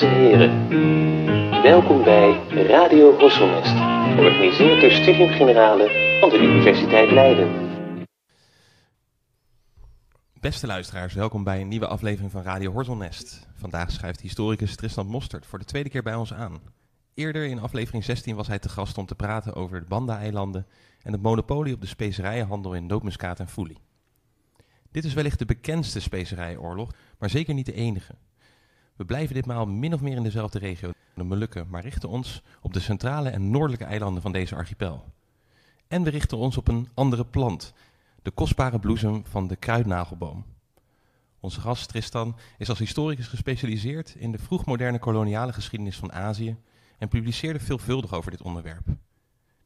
Dames en heren, welkom bij Radio Horselnest, georganiseerd door Studium Generale van de Universiteit Leiden. Beste luisteraars, welkom bij een nieuwe aflevering van Radio Horselnest. Vandaag schrijft historicus Tristan Mostert voor de tweede keer bij ons aan. Eerder in aflevering 16 was hij te gast om te praten over de Banda-eilanden en het monopolie op de specerijenhandel in nootmuskaat en foelie. Dit is wellicht de bekendste specerijoorlog, maar zeker niet de enige. We blijven ditmaal min of meer in dezelfde regio, de Molukken, maar richten ons op de centrale en noordelijke eilanden van deze archipel. En we richten ons op een andere plant, de kostbare bloesem van de kruidnagelboom. Onze gast Tristan is als historicus gespecialiseerd in de vroegmoderne koloniale geschiedenis van Azië en publiceerde veelvuldig over dit onderwerp.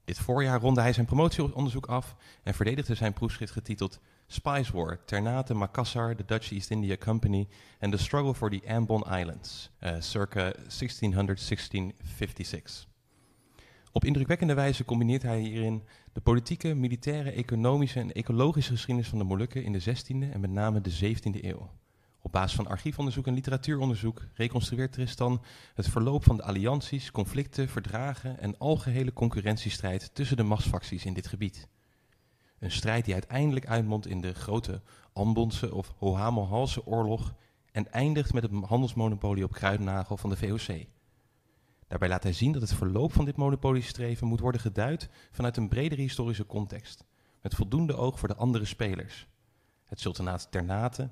Dit voorjaar ronde hij zijn promotieonderzoek af en verdedigde zijn proefschrift getiteld Spice War, Ternate, Makassar, the Dutch East India Company and the Struggle for the Ambon Islands, uh, circa 1600-1656. Op indrukwekkende wijze combineert hij hierin de politieke, militaire, economische en ecologische geschiedenis van de Molukken in de 16e en met name de 17e eeuw. Op basis van archiefonderzoek en literatuuronderzoek reconstrueert Tristan het verloop van de allianties, conflicten, verdragen en algehele concurrentiestrijd tussen de machtsfacties in dit gebied. Een strijd die uiteindelijk uitmondt in de grote Ambonse of Hohamelhalse oorlog en eindigt met het handelsmonopolie op kruidnagel van de VOC. Daarbij laat hij zien dat het verloop van dit monopoliestreven moet worden geduid vanuit een bredere historische context, met voldoende oog voor de andere spelers. Het sultanaat Ternate,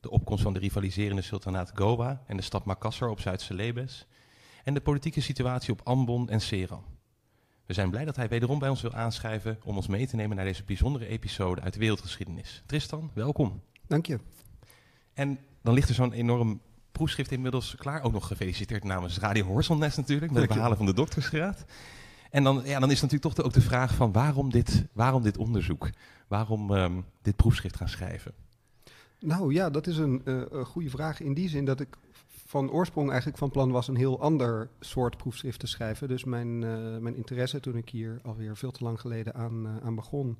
de opkomst van de rivaliserende sultanaat Goa en de stad Makassar op Zuid-Celebes en de politieke situatie op Ambon en Seram. We zijn blij dat hij wederom bij ons wil aanschrijven om ons mee te nemen naar deze bijzondere episode uit de wereldgeschiedenis. Tristan, welkom. Dank je. En dan ligt er zo'n enorm proefschrift inmiddels klaar. Ook nog gefeliciteerd namens Radio Horselnest natuurlijk, met het behalen van de doktersgraad. En dan, ja, dan is natuurlijk toch ook de vraag van waarom dit, waarom dit onderzoek? Waarom um, dit proefschrift gaan schrijven? Nou ja, dat is een uh, goede vraag in die zin dat ik van oorsprong eigenlijk van plan was een heel ander soort proefschrift te schrijven. Dus mijn, uh, mijn interesse toen ik hier alweer veel te lang geleden aan, uh, aan begon,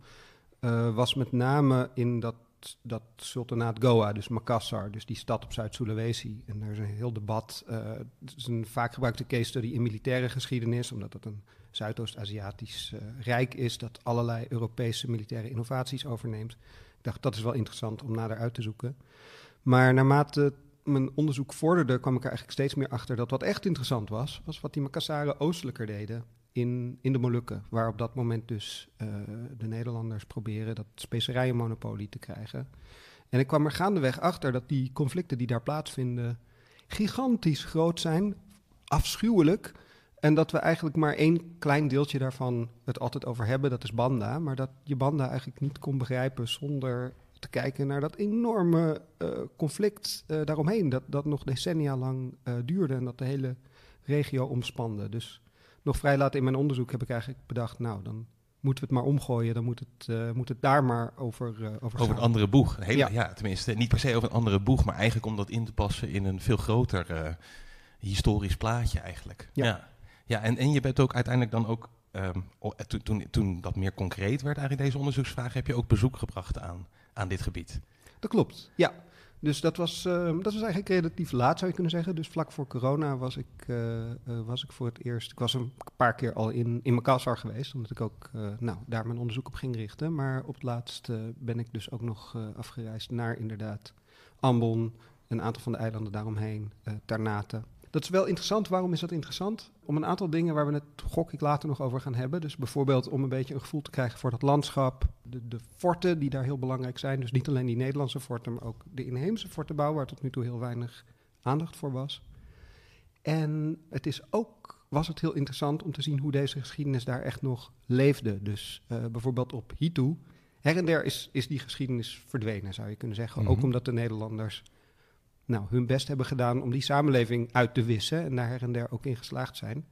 was met name in dat dat sultanaat Goa, dus Makassar, dus die stad op Zuid-Sulawesi. En er is een heel debat. Het is een vaak gebruikte case study in militaire geschiedenis, omdat het een Zuidoost-Aziatisch rijk is dat allerlei Europese militaire innovaties overneemt. Ik dacht, dat is wel interessant om nader uit te zoeken. Maar naarmate mijn onderzoek vorderde, kwam ik er eigenlijk steeds meer achter dat wat echt interessant was, was wat die Makassaren oostelijker deden in, in de Molukken, waar op dat moment dus uh, de Nederlanders proberen dat specerijenmonopolie te krijgen. En ik kwam er gaandeweg achter dat die conflicten die daar plaatsvinden gigantisch groot zijn, afschuwelijk. En dat we eigenlijk maar één klein deeltje daarvan het altijd over hebben, dat is Banda. Maar dat je Banda eigenlijk niet kon begrijpen zonder te kijken naar dat enorme uh, conflict uh, daaromheen. Dat, dat nog decennia lang uh, duurde en dat de hele regio omspande. Dus nog vrij laat in mijn onderzoek heb ik eigenlijk bedacht, nou dan moeten we het maar omgooien. Dan moet het, moet het daar maar over, over Over een andere boeg. Een hele, ja. ja. tenminste, niet per se over een andere boeg, maar eigenlijk om dat in te passen in een veel groter historisch plaatje eigenlijk. Ja. ja. Ja, en, en je bent ook uiteindelijk dan ook, um, toen, toen, toen dat meer concreet werd eigenlijk deze onderzoeksvraag, heb je ook bezoek gebracht aan, aan dit gebied. Dat klopt, ja. Dus dat was, uh, dat was eigenlijk relatief laat, zou je kunnen zeggen. Dus vlak voor corona was ik, uh, uh, was ik voor het eerst... Ik was een paar keer al in, in Makassar geweest, omdat ik ook nou, daar mijn onderzoek op ging richten. Maar op het laatst ben ik dus ook nog afgereisd naar inderdaad Ambon, een aantal van de eilanden daaromheen, Ternate. Dat is wel interessant. Waarom is dat interessant? Om een aantal dingen waar we het, gok ik, later nog over gaan hebben. Dus bijvoorbeeld om een beetje een gevoel te krijgen voor dat landschap. De, de forten die daar heel belangrijk zijn. Dus niet alleen die Nederlandse forten, maar ook de inheemse fortenbouw, waar tot nu toe heel weinig aandacht voor was. En het is ook, was het heel interessant om te zien hoe deze geschiedenis daar echt nog leefde. Dus uh, bijvoorbeeld op Hitu. Her en der is, is die geschiedenis verdwenen, zou je kunnen zeggen. Mm-hmm. Ook omdat de Nederlanders nou, hun best hebben gedaan om die samenleving uit te wissen en daar her en der ook in geslaagd zijn.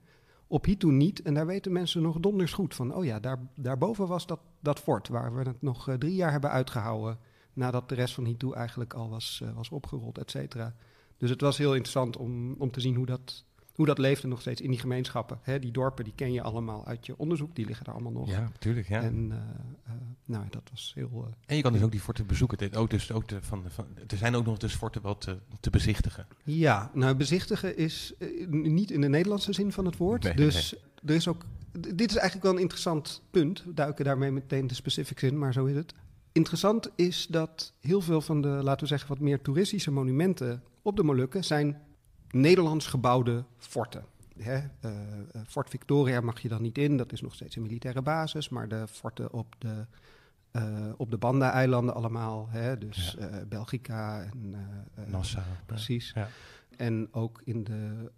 Op Hitu niet, en daar weten mensen nog donders goed van. Oh ja, daar, daarboven was dat, dat fort waar we het nog uh, drie jaar hebben uitgehouden. nadat de rest van Hitu eigenlijk al was, uh, was opgerold, et cetera. Dus het was heel interessant om, om te zien hoe dat, hoe dat leefde nog steeds in die gemeenschappen. Hè, die dorpen, die ken je allemaal uit je onderzoek, die liggen daar allemaal nog. Ja, natuurlijk. Ja. En uh, uh, nou, dat was heel... Uh, en je kan dus ook die forten bezoeken. Ook dus, ook de, van, van, er zijn ook nog dus forten wel te, te bezichtigen. Ja, nou bezichtigen is niet in de Nederlandse zin van het woord. Nee, dus er is ook... Dit is eigenlijk wel een interessant punt. We duiken daarmee meteen de specifics in, maar zo is het. Interessant is dat heel veel van de, laten we zeggen, wat meer toeristische monumenten op de Molukken zijn Nederlands gebouwde forten. Hè, uh, Fort Victoria mag je dan niet in, dat is nog steeds een militaire basis, maar de forten op de, uh, op de Banda-eilanden allemaal, hè, dus ja. Belgica en Nassau. Precies. Ja. En ook in de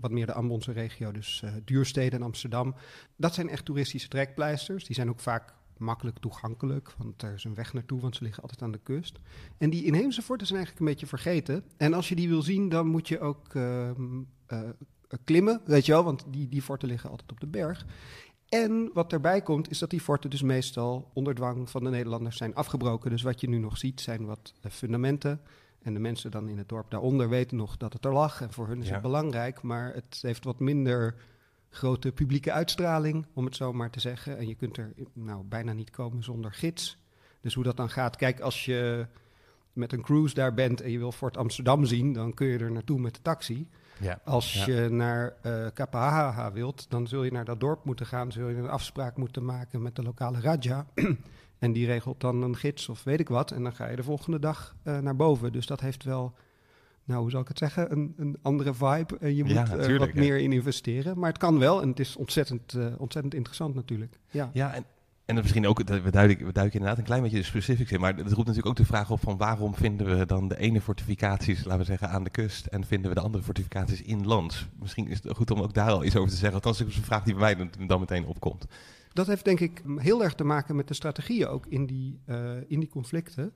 wat meer de Ambonse regio, dus Duurstede en Amsterdam. Dat zijn echt toeristische trekpleisters. Die zijn ook vaak makkelijk toegankelijk, want er is een weg naartoe, want ze liggen altijd aan de kust. En die inheemse forten zijn eigenlijk een beetje vergeten. En als je die wil zien, dan moet je ook uh, uh, klimmen, weet je wel, want die, die forten liggen altijd op de berg. En wat erbij komt, is dat die forten dus meestal onder dwang van de Nederlanders zijn afgebroken. Dus wat je nu nog ziet, zijn wat uh, fundamenten. En de mensen dan in het dorp daaronder weten nog dat het er lag. En voor hun is Ja. het belangrijk, maar het heeft wat minder grote publieke uitstraling, om het zo maar te zeggen. En je kunt er nou bijna niet komen zonder gids. Dus hoe dat dan gaat, kijk, als je met een cruise daar bent en je wil Fort Amsterdam zien, dan kun je er naartoe met de taxi. Ja. Als Ja. je naar eh Kapahaha wilt, dan zul je naar dat dorp moeten gaan, zul je een afspraak moeten maken met de lokale Raja. en die regelt dan een gids of weet ik wat. En dan ga je de volgende dag eh, naar boven. Dus dat heeft wel, nou hoe zal ik het zeggen, een, een andere vibe. En je moet Ja, eh, wat meer in investeren. Maar het kan wel en het is ontzettend, eh, ontzettend interessant natuurlijk. Ja. Ja, en, en misschien ook, dat- we duiken, we duiken inderdaad een klein beetje de specifics in, maar dat roept natuurlijk ook de vraag op van waarom vinden we dan de ene fortificaties, laten we zeggen, aan de kust en vinden we de andere fortificaties inlands? Misschien is het goed om ook daar al iets over te zeggen, althans dat is een vraag die bij mij dan, meteen opkomt. Dat heeft denk ik heel erg te maken met de strategieën ook in die, eh, in die conflicten.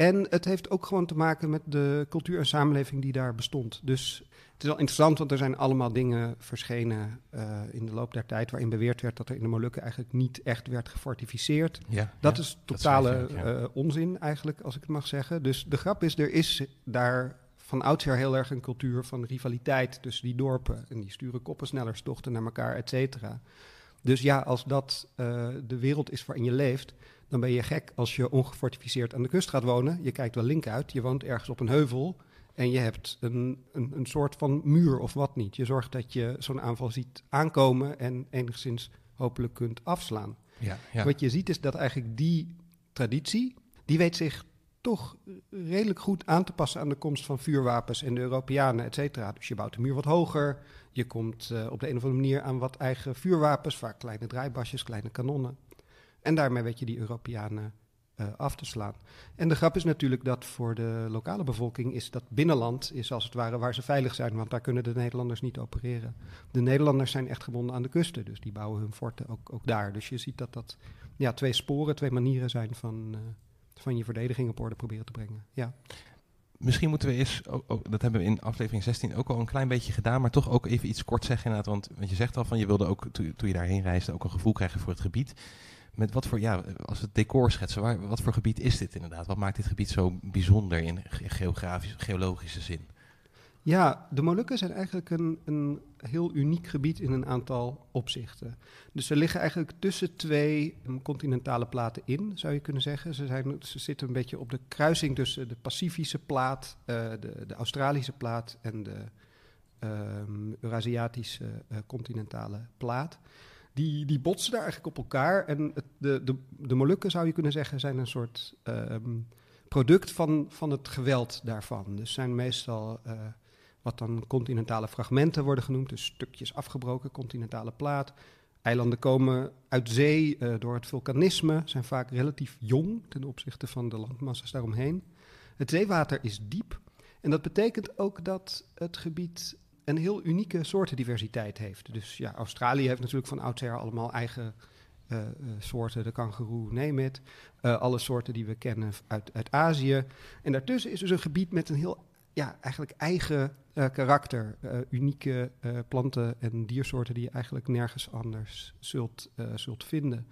En het heeft ook gewoon te maken met de cultuur en samenleving die daar bestond. Dus het is wel interessant, want er zijn allemaal dingen verschenen eh, in de loop der tijd... waarin beweerd werd dat er in de Molukken eigenlijk niet echt werd gefortificeerd. Ja, Dat ja. is totale ja. eh, onzin eigenlijk, als ik het mag zeggen. Dus de grap is, er is daar van oudsher heel erg een cultuur van rivaliteit tussen die dorpen. En die sturen koppensnellerstochten naar elkaar, et cetera. Dus ja, als dat eh, de wereld is waarin je leeft, dan ben je gek als je ongefortificeerd aan de kust gaat wonen. Je kijkt wel link uit, je woont ergens op een heuvel en je hebt een, een, een soort van muur of wat niet. Je zorgt dat je zo'n aanval ziet aankomen en enigszins hopelijk kunt afslaan. Ja, ja. Wat je ziet is dat eigenlijk die traditie, die weet zich toch redelijk goed aan te passen aan de komst van vuurwapens en de Europeanen, et cetera. Dus je bouwt de muur wat hoger, je komt eh, op de een of andere manier aan wat eigen vuurwapens, vaak kleine draaibasjes, kleine kanonnen. En daarmee weet je die Europeanen eh, af te slaan. En de grap is natuurlijk dat voor de lokale bevolking is dat binnenland is als het ware waar ze veilig zijn, want daar kunnen de Nederlanders niet opereren. De Nederlanders zijn echt gebonden aan de kusten, dus die bouwen hun forten ook, ook daar. Dus je ziet dat dat ja, twee sporen, twee manieren zijn van, eh, van je verdediging op orde proberen te brengen. Ja. Misschien moeten we eens, ook, dat hebben we in aflevering 16 ook al een klein beetje gedaan, maar toch ook even iets kort zeggen inderdaad. Want, want je zegt al van je wilde ook, toen je daarheen reisde, ook een gevoel krijgen voor het gebied. Met wat voor, ja, als we het decor schetsen, waar, wat voor gebied is dit inderdaad? Wat maakt dit gebied zo bijzonder in ge- geografisch, geologische zin? Ja, de Molukken zijn eigenlijk een, een heel uniek gebied in een aantal opzichten. Dus ze liggen eigenlijk tussen twee um, continentale platen in, zou je kunnen zeggen. Ze, zijn, ze zitten een beetje op de kruising tussen de Pacifische plaat, eh, de, de Australische plaat en de ehm, Eurasiatische eh, continentale plaat. Die, die botsen daar eigenlijk op elkaar. En het, de, de, de Molukken, zou je kunnen zeggen, zijn een soort ehm, product van, van het geweld daarvan. Dus zijn meestal eh, wat dan continentale fragmenten worden genoemd, dus stukjes afgebroken continentale plaat. Eilanden komen uit zee eh, door het vulkanisme, zijn vaak relatief jong ten opzichte van de landmassa's daaromheen. Het zeewater is diep en dat betekent ook dat het gebied een heel unieke soortendiversiteit heeft. Dus ja, Australië heeft natuurlijk van oudsher allemaal eigen eh, eh, soorten, de kangoeroe, neem het. Eh, alle soorten die we kennen uit, uit Azië. En daartussen is dus een gebied met een heel ja, eigenlijk eigen karakter. unieke planten en diersoorten die je eigenlijk nergens anders zult, zult vinden.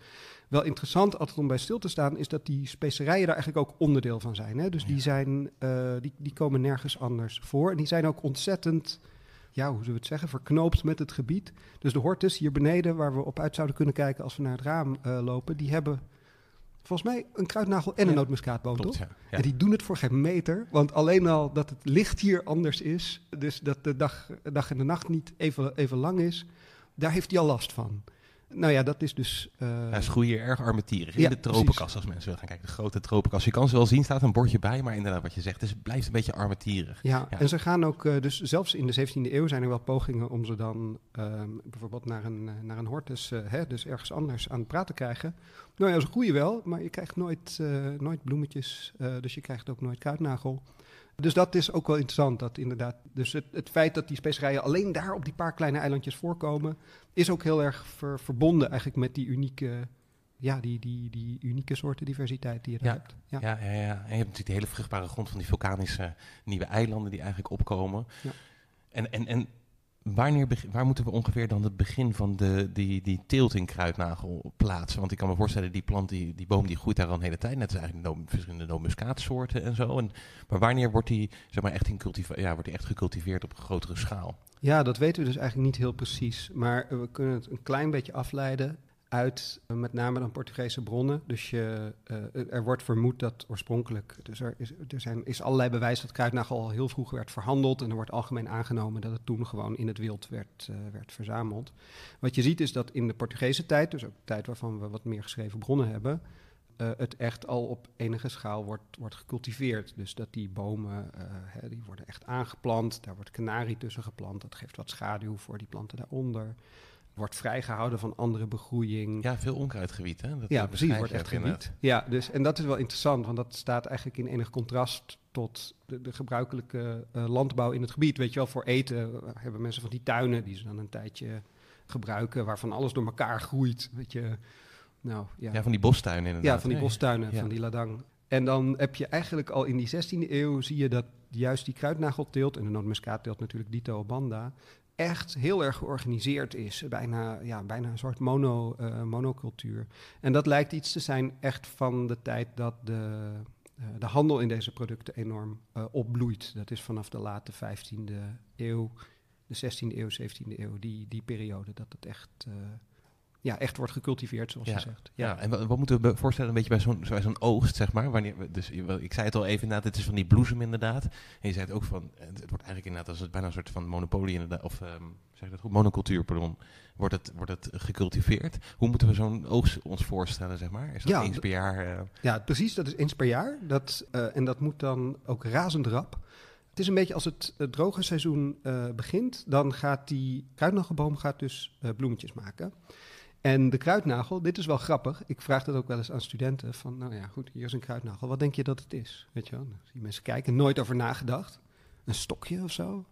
Wel interessant altijd om bij stil te staan is dat die specerijen daar eigenlijk ook onderdeel van zijn. Hè? Dus die, zijn, die, die komen nergens anders voor. En die zijn ook ontzettend ja, hoe zullen we het zeggen, verknoopt met het gebied. Dus de hortus hier beneden, waar we op uit zouden kunnen kijken als we naar het raam eh, lopen, die hebben volgens mij een kruidnagel en een Ja, nootmuskaatboom, Klopt, toch? ja. Ja. En die doen het voor geen meter, want alleen al dat het licht hier anders is, dus dat de dag, dag en de nacht niet even, even lang is, daar heeft hij al last van. Nou ja, dat is dus... eh, Ja, ze groeien erg armetierig. In Ja, de tropenkas, als mensen willen gaan kijken. De grote tropenkas. Je kan ze wel zien, staat een bordje bij. Maar inderdaad, wat je zegt, dus het blijft een beetje armetierig. Ja, Ja. en ze gaan ook, eh, dus zelfs in de 17e eeuw zijn er wel pogingen om ze dan ehm, bijvoorbeeld naar een, eh, naar een hortus, eh, hè, dus ergens anders aan het praten krijgen. Nou ja, ze groeien wel, maar je krijgt nooit, eh, nooit bloemetjes, eh, dus je krijgt ook nooit kruidnagel. Dus dat is ook wel interessant, dat inderdaad, dus het, het feit dat die specerijen alleen daar op die paar kleine eilandjes voorkomen, is ook heel erg ver- verbonden eigenlijk met die unieke, ja, die, die, die unieke soorten diversiteit die je daar Ja. hebt. Ja. Ja, ja, ja. En je hebt natuurlijk de hele vruchtbare grond van die vulkanische nieuwe eilanden die eigenlijk opkomen. Ja. En, en, en wanneer, waar moeten we ongeveer dan het begin van de, die, die teelt in kruidnagel plaatsen? Want ik kan me voorstellen, die plant, die, die boom, die groeit daar al een hele tijd. Net als eigenlijk no, verschillende nootmuskaatsoorten en zo. En, maar wanneer wordt die, zeg maar, echt, in ja, wordt die echt gecultiveerd op een grotere schaal? Ja, dat weten we dus eigenlijk niet heel precies. Maar we kunnen het een klein beetje afleiden uit eh, met name dan Portugese bronnen. Dus je, eh, er wordt vermoed dat oorspronkelijk... Dus er is, er zijn, is allerlei bewijs dat kruidnagel al heel vroeg werd verhandeld... en er wordt algemeen aangenomen dat het toen gewoon in het wild werd, eh, werd verzameld. Wat je ziet is dat in de Portugese tijd, dus ook de tijd waarvan we wat meer geschreven bronnen hebben... het echt al op enige schaal wordt, wordt gecultiveerd. Dus dat die bomen, hè, die worden echt aangeplant. Daar wordt kanarie tussen geplant. Dat geeft wat schaduw voor die planten daaronder. Wordt vrijgehouden van andere begroeiing. Ja, veel onkruidgebied, hè? Dat, Ja, precies, wordt echt inderdaad. gebied. Ja, dus, en dat is wel interessant, want dat staat eigenlijk in enig contrast tot de, de gebruikelijke eh, landbouw in het gebied. Weet je wel, voor eten eh, hebben mensen van die tuinen die ze dan een tijdje gebruiken, waarvan alles door elkaar groeit. Weet je, nou ja. Ja, van die bostuinen inderdaad. Ja, van die bostuinen, Ja. van die ladang. En dan heb je eigenlijk al in die 16e eeuw zie je dat juist die kruidnagelteelt en de nootmuskaatteelt natuurlijk dito banda echt heel erg georganiseerd is. Bijna, ja, bijna een soort mono, eh, monocultuur. En dat lijkt iets te zijn echt van de tijd dat de, eh, de handel in deze producten enorm eh, opbloeit. Dat is vanaf de late 15e eeuw, de 16e eeuw, 17e eeuw, die, die periode dat het echt, ja, echt wordt gecultiveerd, zoals Ja. je zegt. Ja, en wat, wat moeten we voorstellen, een beetje bij zo'n bij zo'n oogst, zeg maar. Wanneer, we- dus, ik zei het al even, inderdaad, het is van die bloesem inderdaad. En je zei het ook van, het wordt eigenlijk inderdaad als het bijna een soort van monopolie inderdaad, of ehm, zeg ik dat goed, monocultuur, pardon. Wordt het, wordt het gecultiveerd? Hoe moeten we zo'n oogst ons voorstellen, zeg maar? Is dat Ja, eens per jaar? eh, Ja, precies. Dat is eens per jaar. Dat, eh, en dat moet dan ook razend rap. Het is een beetje als het, het droge seizoen eh, begint, dan gaat die kruidnagelboom gaat dus bloemetjes maken. En de kruidnagel, dit is wel grappig. Ik vraag dat ook wel eens aan studenten. Van, nou ja, goed, hier is een kruidnagel. Wat denk je dat het is? Weet je wel? Dan zie je mensen kijken, nooit over nagedacht. Een stokje of zo?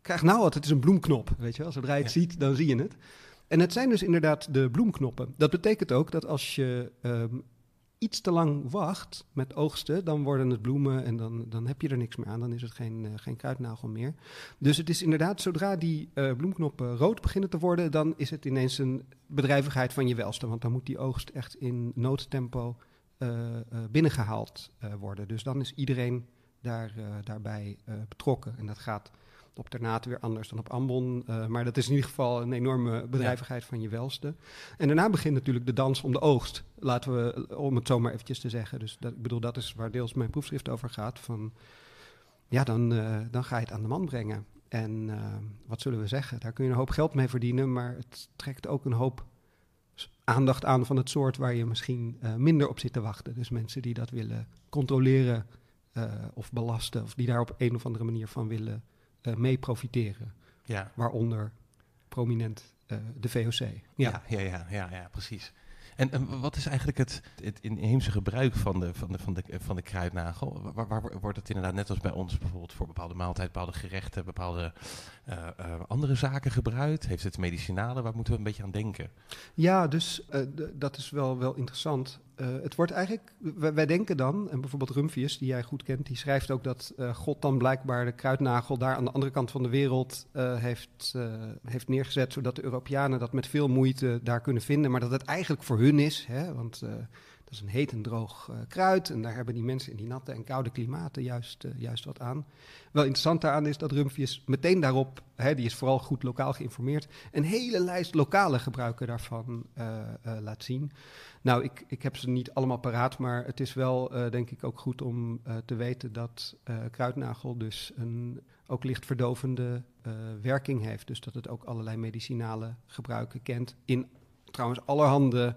Krijg nou wat, het is een bloemknop. Weet je wel? Zodra je het Ja. ziet, dan zie je het. En het zijn dus inderdaad de bloemknoppen. Dat betekent ook dat als je ehm, iets te lang wacht met oogsten, dan worden het bloemen en dan, dan heb je er niks meer aan. Dan is het geen, eh, geen kruidnagel meer. Dus het is inderdaad, zodra die eh, bloemknoppen rood beginnen te worden, dan is het ineens een bedrijvigheid van je welste. Want dan moet die oogst echt in noodtempo eh, eh, binnengehaald eh, worden. Dus dan is iedereen daar, daarbij betrokken. En dat gaat op Ternate weer anders dan op Ambon. eh, maar dat is in ieder geval een enorme bedrijvigheid van je welste. En daarna begint natuurlijk de dans om de oogst. Laten we, om het zo maar eventjes te zeggen. Dus dat, ik bedoel, dat is waar deels mijn proefschrift over gaat. Van, ja, dan, eh, dan ga je het aan de man brengen. En eh, wat zullen we zeggen? Daar kun je een hoop geld mee verdienen, maar het trekt ook een hoop aandacht aan van het soort waar je misschien minder op zit te wachten. Dus mensen die dat willen controleren of belasten, of die daar op een of andere manier van willen mee profiteren. ja. Waaronder prominent eh, de VOC. Ja. Ja, ja, ja, ja, precies. En, wat is eigenlijk het, het inheemse gebruik van de, van de, van de, van de kruidnagel? Waar, waar wordt het inderdaad net als bij ons bijvoorbeeld voor bepaalde maaltijd, bepaalde gerechten, bepaalde eh, eh, andere zaken gebruikt? Heeft het medicinale? Waar moeten we een beetje aan denken? Ja, dus eh, dat is wel, wel interessant. Het wordt eigenlijk, wij, denken dan, en bijvoorbeeld Rumphius, die jij goed kent, die schrijft ook dat God dan blijkbaar de kruidnagel daar aan de andere kant van de wereld heeft, heeft neergezet, zodat de Europeanen dat met veel moeite daar kunnen vinden, maar dat het eigenlijk voor hun is, hè, want Dat is een heet en droog uh, kruid. En daar hebben die mensen in die natte en koude klimaten juist, uh, juist wat aan. Wel interessant daaraan is dat Rumphius meteen daarop, hè, die is vooral goed lokaal geïnformeerd, een hele lijst lokale gebruiken daarvan uh, laat zien. Nou, ik, ik heb ze niet allemaal paraat, maar het is wel denk ik ook goed om te weten dat kruidnagel dus een ook licht verdovende werking heeft. Dus dat het ook allerlei medicinale gebruiken kent in trouwens allerhande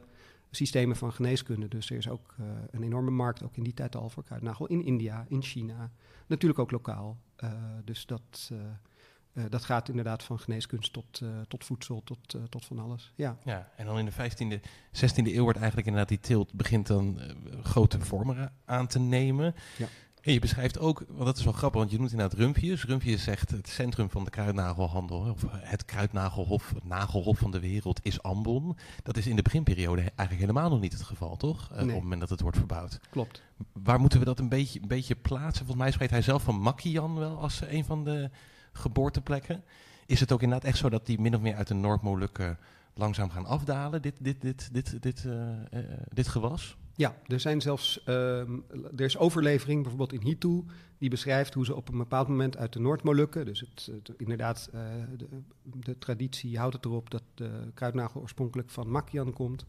systemen van geneeskunde. Dus er is ook uh, een enorme markt, ook in die tijd al voor kruidnagel, in India, in China. Natuurlijk ook lokaal. Uh, dus dat, uh, dat gaat inderdaad van geneeskunst tot, tot voedsel, tot, tot van alles. Ja. ja, en dan in de 15e, 16e eeuw wordt eigenlijk inderdaad die teelt begint dan grote vormen aan te nemen. Ja. En je beschrijft ook, want dat is wel grappig, want je noemt inderdaad Rumphius. Rumphius zegt het centrum van de kruidnagelhandel, of het kruidnagelhof, het nagelhof van de wereld is Ambon. Dat is in de beginperiode eigenlijk helemaal nog niet het geval, toch? Eh. Op het moment dat het wordt verbouwd. Klopt. Waar moeten we dat een beetje, een beetje plaatsen? Volgens mij spreekt hij zelf van Makian wel als een van de geboorteplekken. Is het ook inderdaad echt zo dat die min of meer uit de Noord-Molukken langzaam gaan afdalen, dit, dit, dit, dit, dit, uh, uh, dit gewas? Ja, er zijn zelfs uh, er is overlevering bijvoorbeeld in Hitu die beschrijft hoe ze op een bepaald moment uit de Noordmolukken, dus het, inderdaad uh, de, traditie houdt het erop dat de kruidnagel oorspronkelijk van Makian komt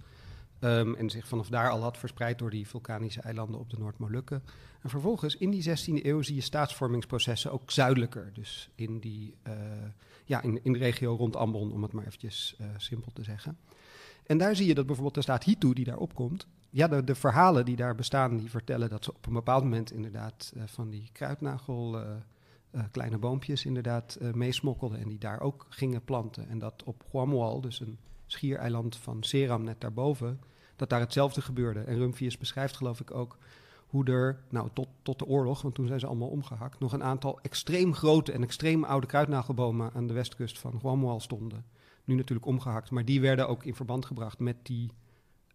um, en zich vanaf daar al had verspreid door die vulkanische eilanden op de Noordmolukken. En vervolgens in die 16e eeuw zie je staatsvormingsprocessen ook zuidelijker, dus in die uh, ja in, in de regio rond Ambon, om het maar eventjes uh, simpel te zeggen. En daar zie je dat bijvoorbeeld de staat Hitu die daar opkomt, ja, de, verhalen die daar bestaan, die vertellen dat ze op een bepaald moment inderdaad uh, van die kruidnagel, uh, uh, kleine boompjes inderdaad meesmokkelden en die daar ook gingen planten. En dat op Guamual, dus een schiereiland van Seram net daarboven, dat daar hetzelfde gebeurde. En Rumphius beschrijft geloof ik ook hoe er, nou tot, tot de oorlog, want toen zijn ze allemaal omgehakt, nog een aantal extreem grote en extreem oude kruidnagelbomen aan de westkust van Guamual stonden. Nu natuurlijk omgehakt, maar die werden ook in verband gebracht met die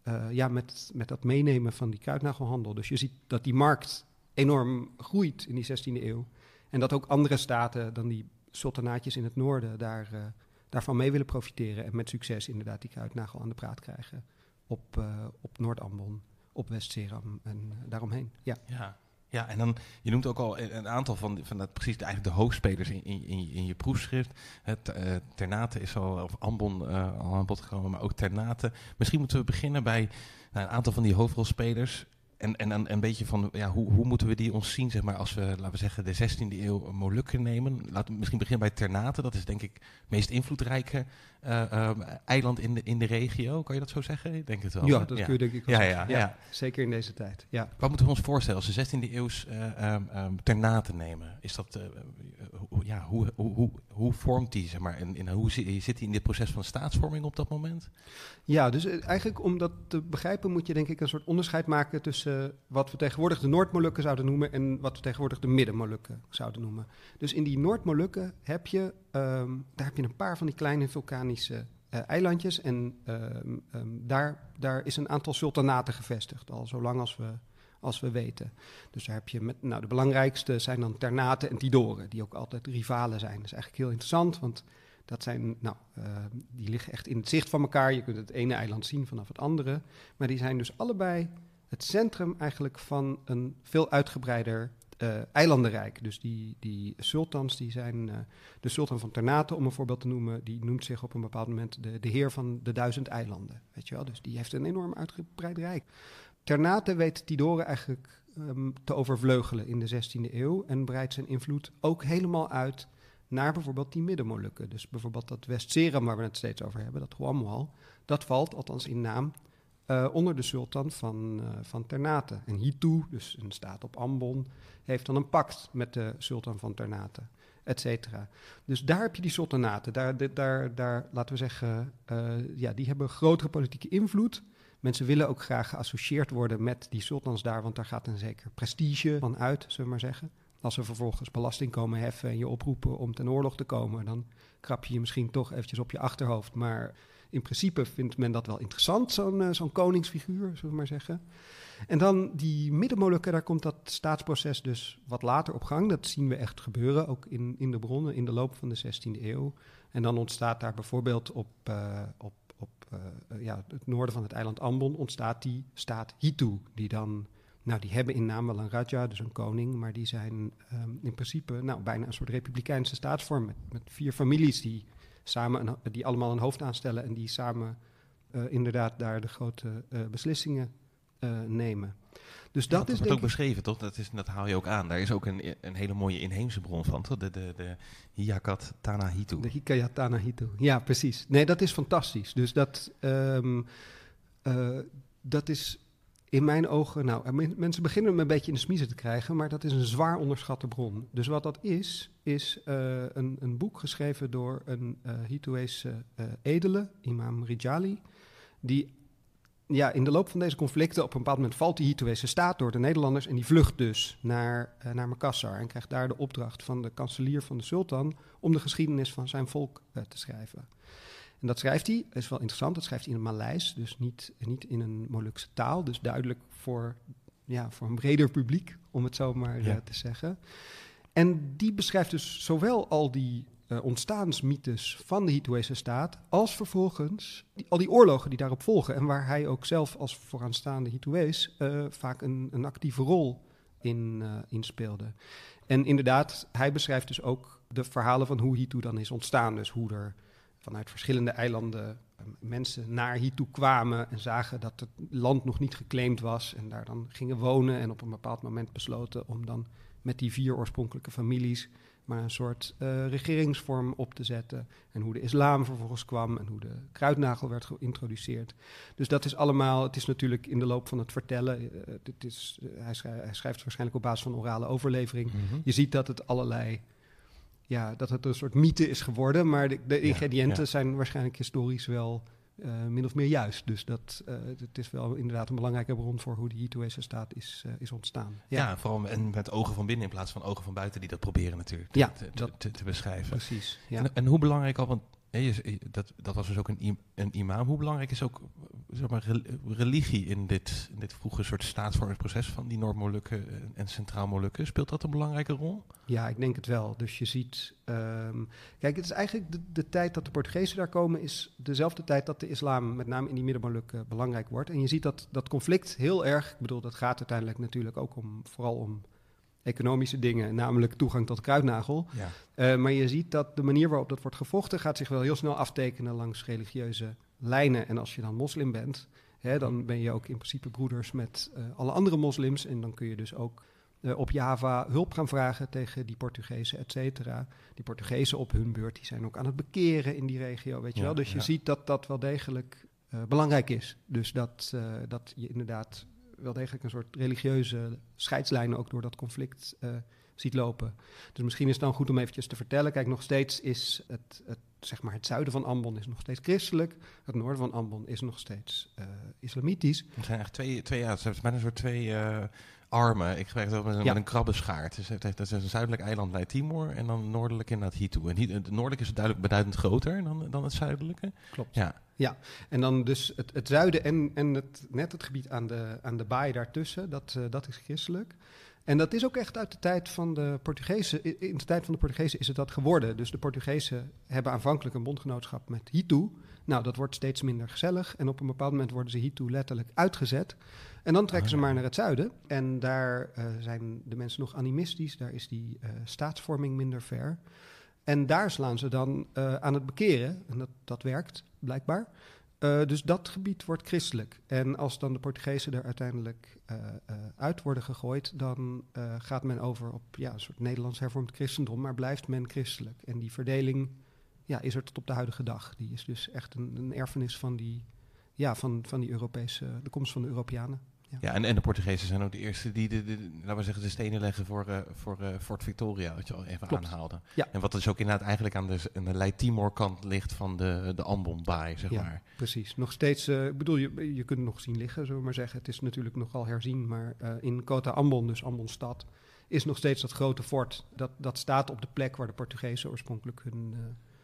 uh, ja, met, met dat meenemen van die kruidnagelhandel. Dus je ziet dat die markt enorm groeit in die 16e eeuw. En dat ook andere staten dan die sultanaatjes in het noorden daar, uh, daarvan mee willen profiteren. En met succes inderdaad die kruidnagel aan de praat krijgen op, uh, op Noord-Ambon, op West-Seram en daaromheen. Ja. ja. Ja, en dan, je noemt ook al een aantal van, van dat, precies eigenlijk de hoofdspelers in, in, in je proefschrift. Het, uh, Ternate is al, of Ambon uh, al aan bod gekomen, maar ook Ternate. Misschien moeten we beginnen bij nou, een aantal van die hoofdrolspelers. En, en dan een beetje van, ja, hoe, hoe moeten we die ons zien, zeg maar, als we, laten we zeggen, de 16e eeuw Molukken nemen. Laten we misschien beginnen bij Ternate. Dat is denk ik het meest invloedrijke uh, um, eiland in de, in de regio. Kan je dat zo zeggen? Ik denk het wel. Ja, dat ja. kun je denk ik wel ja, ja, ja, Zeker in deze tijd, ja. Wat moeten we ons voorstellen als we 16e eeuws uh, um, Ternate nemen? Is dat, hoe, ja, hoe, hoe, hoe, hoe vormt die, zeg maar, en, en hoe zit hij in dit proces van staatsvorming op dat moment? Ja, dus eigenlijk om dat te begrijpen moet je denk ik een soort onderscheid maken tussen wat we tegenwoordig de Noordmolukken zouden noemen en wat we tegenwoordig de Middenmolukken zouden noemen. Dus in die Noordmolukken heb je, um, daar heb je een paar van die kleine vulkanische uh, eilandjes en um, um, daar, daar is een aantal sultanaten gevestigd, al zolang als we, als we weten. Dus daar heb je, met, nou de belangrijkste zijn dan Ternate en Tidoren, die ook altijd rivalen zijn. Dat is eigenlijk heel interessant, want dat zijn, nou, die liggen echt in het zicht van elkaar. Je kunt het ene eiland zien vanaf het andere. Maar die zijn dus allebei het centrum eigenlijk van een veel uitgebreider uh, eilandenrijk. Dus die, die sultans, die zijn uh, de sultan van Ternate, om een voorbeeld te noemen, die noemt zich op een bepaald moment de, de heer van de duizend eilanden. Weet je wel? Dus die heeft een enorm uitgebreid rijk. Ternate weet Tidore eigenlijk um, te overvleugelen in de 16e eeuw en breidt zijn invloed ook helemaal uit naar bijvoorbeeld die Middenmolukken. Dus bijvoorbeeld dat West-Seram, waar we het steeds over hebben, dat Huamual, dat valt, althans in naam, uh, onder de sultan van, uh, van Ternate. En Hitu, dus een staat op Ambon, heeft dan een pact met de sultan van Ternate, et cetera. Dus daar heb je die sultanaten. Daar, daar, daar laten we zeggen, uh, ja, die hebben grotere politieke invloed. Mensen willen ook graag geassocieerd worden met die sultans daar, want daar gaat een zeker prestige van uit, zullen we maar zeggen. Als ze vervolgens belasting komen heffen en je oproepen om ten oorlog te komen, dan krap je je misschien toch eventjes op je achterhoofd. Maar in principe vindt men dat wel interessant, zo'n uh, zo'n koningsfiguur, zullen we maar zeggen. En dan die middenmolukken, daar komt dat staatsproces dus wat later op gang. Dat zien we echt gebeuren, ook in, in de bronnen in de loop van de 16e eeuw. En dan ontstaat daar bijvoorbeeld op, uh, op, op ja, het noorden van het eiland Ambon ontstaat die staat Hitu, die dan nou, die hebben in naam wel een raja, dus een koning, maar die zijn ehm, in principe nou, bijna een soort republikeinse staatsvorm met, met vier families die, samen een, die allemaal een hoofd aanstellen en die samen uh, inderdaad daar de grote uh, beslissingen uh, nemen. Dus dat, ja, is wordt ook beschreven, toch? Dat, is, dat haal je ook aan. Daar is ook een, een hele mooie inheemse bron van, toch? De, de, de Hiyakat Tanahitu. De Hikayat Tanahitu, ja, precies. Nee, dat is fantastisch. Dus dat, um, dat is in mijn ogen, nou, mensen beginnen me een beetje in de smiezen te krijgen, maar dat is een zwaar onderschatte bron. Dus wat dat is, is uh, een, een, boek geschreven door een uh, edele, imam Rijali, die ja, in de loop van deze conflicten op een bepaald moment valt die Hituese staat door de Nederlanders en die vlucht dus naar, naar Makassar en krijgt daar de opdracht van de kanselier van de sultan om de geschiedenis van zijn volk te schrijven. En dat schrijft hij, is wel interessant, dat schrijft hij in het Maleis, dus niet, niet in een Molukse taal. Dus duidelijk voor, ja, voor een breder publiek, om het zo maar ja. uh, te zeggen. En die beschrijft dus zowel al die uh, ontstaansmythes van de Hituese staat, als vervolgens die, al die oorlogen die daarop volgen. En waar hij ook zelf als vooraanstaande Hituees uh, vaak een, een, actieve rol in, in speelde. En inderdaad, hij beschrijft dus ook de verhalen van hoe Hitu dan is ontstaan. Dus hoe er vanuit verschillende eilanden eh, mensen naar hier toe kwamen en zagen dat het land nog niet geclaimd was en daar dan gingen wonen en op een bepaald moment besloten om dan met die vier oorspronkelijke families maar een soort uh, regeringsvorm op te zetten en hoe de islam vervolgens kwam en hoe de kruidnagel werd geïntroduceerd. Dus dat is allemaal, het is natuurlijk in de loop van het vertellen, uh, het is, hij, schrijft, hij, schrijft waarschijnlijk op basis van orale overlevering. Mm -hmm. Je ziet dat het allerlei ja, dat het een soort mythe is geworden. Maar de, de ingrediënten zijn waarschijnlijk historisch wel uh, min of meer juist. Dus dat, uh, het is wel inderdaad een belangrijke bron voor hoe de Hituese staat is, uh, is ontstaan. Ja. ja, vooral en met ogen van binnen in plaats van ogen van buiten die dat proberen natuurlijk ja, te, dat, te, te, beschrijven. Precies. Ja. En, en, hoe belangrijk al, want dat, dat was dus ook een, een imam. Hoe belangrijk is ook zeg maar, religie in dit, in dit vroege soort staatsvormingsproces van die Noord-Molukken en Centraal-Molukken? Speelt dat een belangrijke rol? Ja, ik denk het wel. Dus je ziet. Um, kijk, het is eigenlijk de, de, tijd dat de Portugezen daar komen, is dezelfde tijd dat de islam, met name in die Midden-Molukken, belangrijk wordt. En je ziet dat dat conflict heel erg. Ik bedoel, dat gaat uiteindelijk natuurlijk ook om, vooral om economische dingen, namelijk toegang tot kruidnagel. Ja. Uh, maar je ziet dat de manier waarop dat wordt gevochten gaat zich wel heel snel aftekenen langs religieuze lijnen. En als je dan moslim bent, hè, dan ben je ook in principe broeders met uh, alle andere moslims. En dan kun je dus ook uh, op Java hulp gaan vragen tegen die Portugezen, et cetera. Die Portugezen op hun beurt, die zijn ook aan het bekeren in die regio, weet je ja, wel. Dus je ziet dat dat wel degelijk belangrijk is. Dus dat, dat je inderdaad wel degelijk een soort religieuze scheidslijnen ook door dat conflict uh, ziet lopen. Dus misschien is het dan goed om eventjes te vertellen. Kijk, nog steeds is het, het, zeg maar het zuiden van Ambon is nog steeds christelijk. Het noorden van Ambon is nog steeds uh, islamitisch. Er zijn echt twee, twee ja, het zijn bijna een soort twee uh, armen. Ik spreek het ook met, ja. met een krabbenschaart. Dus het heeft, dat is een zuidelijk eiland bij Timor en dan noordelijk inderdaad Hitu. En het noordelijke is duidelijk beduidend groter dan, dan het zuidelijke. Klopt. Ja. Ja, en dan dus het, het zuiden en, en het, net het gebied aan de, aan de baai daartussen, dat, uh, dat is christelijk. En dat is ook echt uit de tijd van de Portugezen. In de tijd van de Portugezen is het dat geworden. Dus de Portugezen hebben aanvankelijk een bondgenootschap met Hitu. Nou, dat wordt steeds minder gezellig. En op een bepaald moment worden ze Hitu letterlijk uitgezet. En dan trekken ze maar naar het zuiden. En daar uh, zijn de mensen nog animistisch. Daar is die uh, staatsvorming minder ver. En daar slaan ze dan uh, aan het bekeren. En dat, dat werkt blijkbaar. Uh, dus dat gebied wordt christelijk. En als dan de Portugezen er uiteindelijk uh, uit worden gegooid, dan gaat men over op ja, een soort Nederlands hervormd christendom, maar blijft men christelijk. En die verdeling ja, is er tot op de huidige dag. Die is dus echt een, een erfenis van die, ja, van, van die Europese, de komst van de Europeanen. Ja, ja en, en, de Portugezen zijn ook de eerste die de, de, de laten we zeggen, de stenen leggen voor, uh, voor uh, Fort Victoria, wat je al even Klopt. aanhaalde. Ja. En wat dus ook inderdaad eigenlijk aan de, aan de Leit-Timor kant ligt van de, de Ambon-baai, zeg ja, maar. precies. Nog steeds, uh, ik bedoel, je, je kunt het nog zien liggen, zullen we maar zeggen. Het is natuurlijk nogal herzien, maar in Kota Ambon, dus Ambon-stad, is nog steeds dat grote fort. Dat, dat staat op de plek waar de Portugezen oorspronkelijk hun,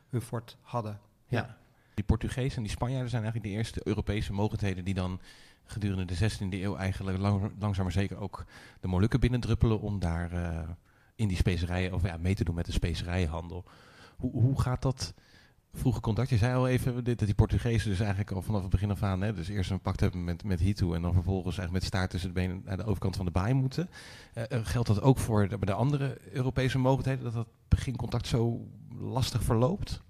hun fort hadden. Ja. ja. Die Portugezen en die Spanjaarden zijn eigenlijk de eerste Europese mogendheden die dan gedurende de 16e eeuw eigenlijk lang, langzaam maar zeker ook de Molukken binnendruppelen om daar uh, in die specerijen, of ja, mee te doen met de specerijenhandel. Hoe, hoe gaat dat vroege contact. Je zei al even dat die Portugezen dus eigenlijk al vanaf het begin af aan, hè, dus eerst een pact hebben met, met Hitu en dan vervolgens eigenlijk met staart tussen de benen naar de overkant van de baai moeten. Uh, geldt dat ook voor de, de andere Europese mogelijkheden, dat dat begincontact zo lastig verloopt?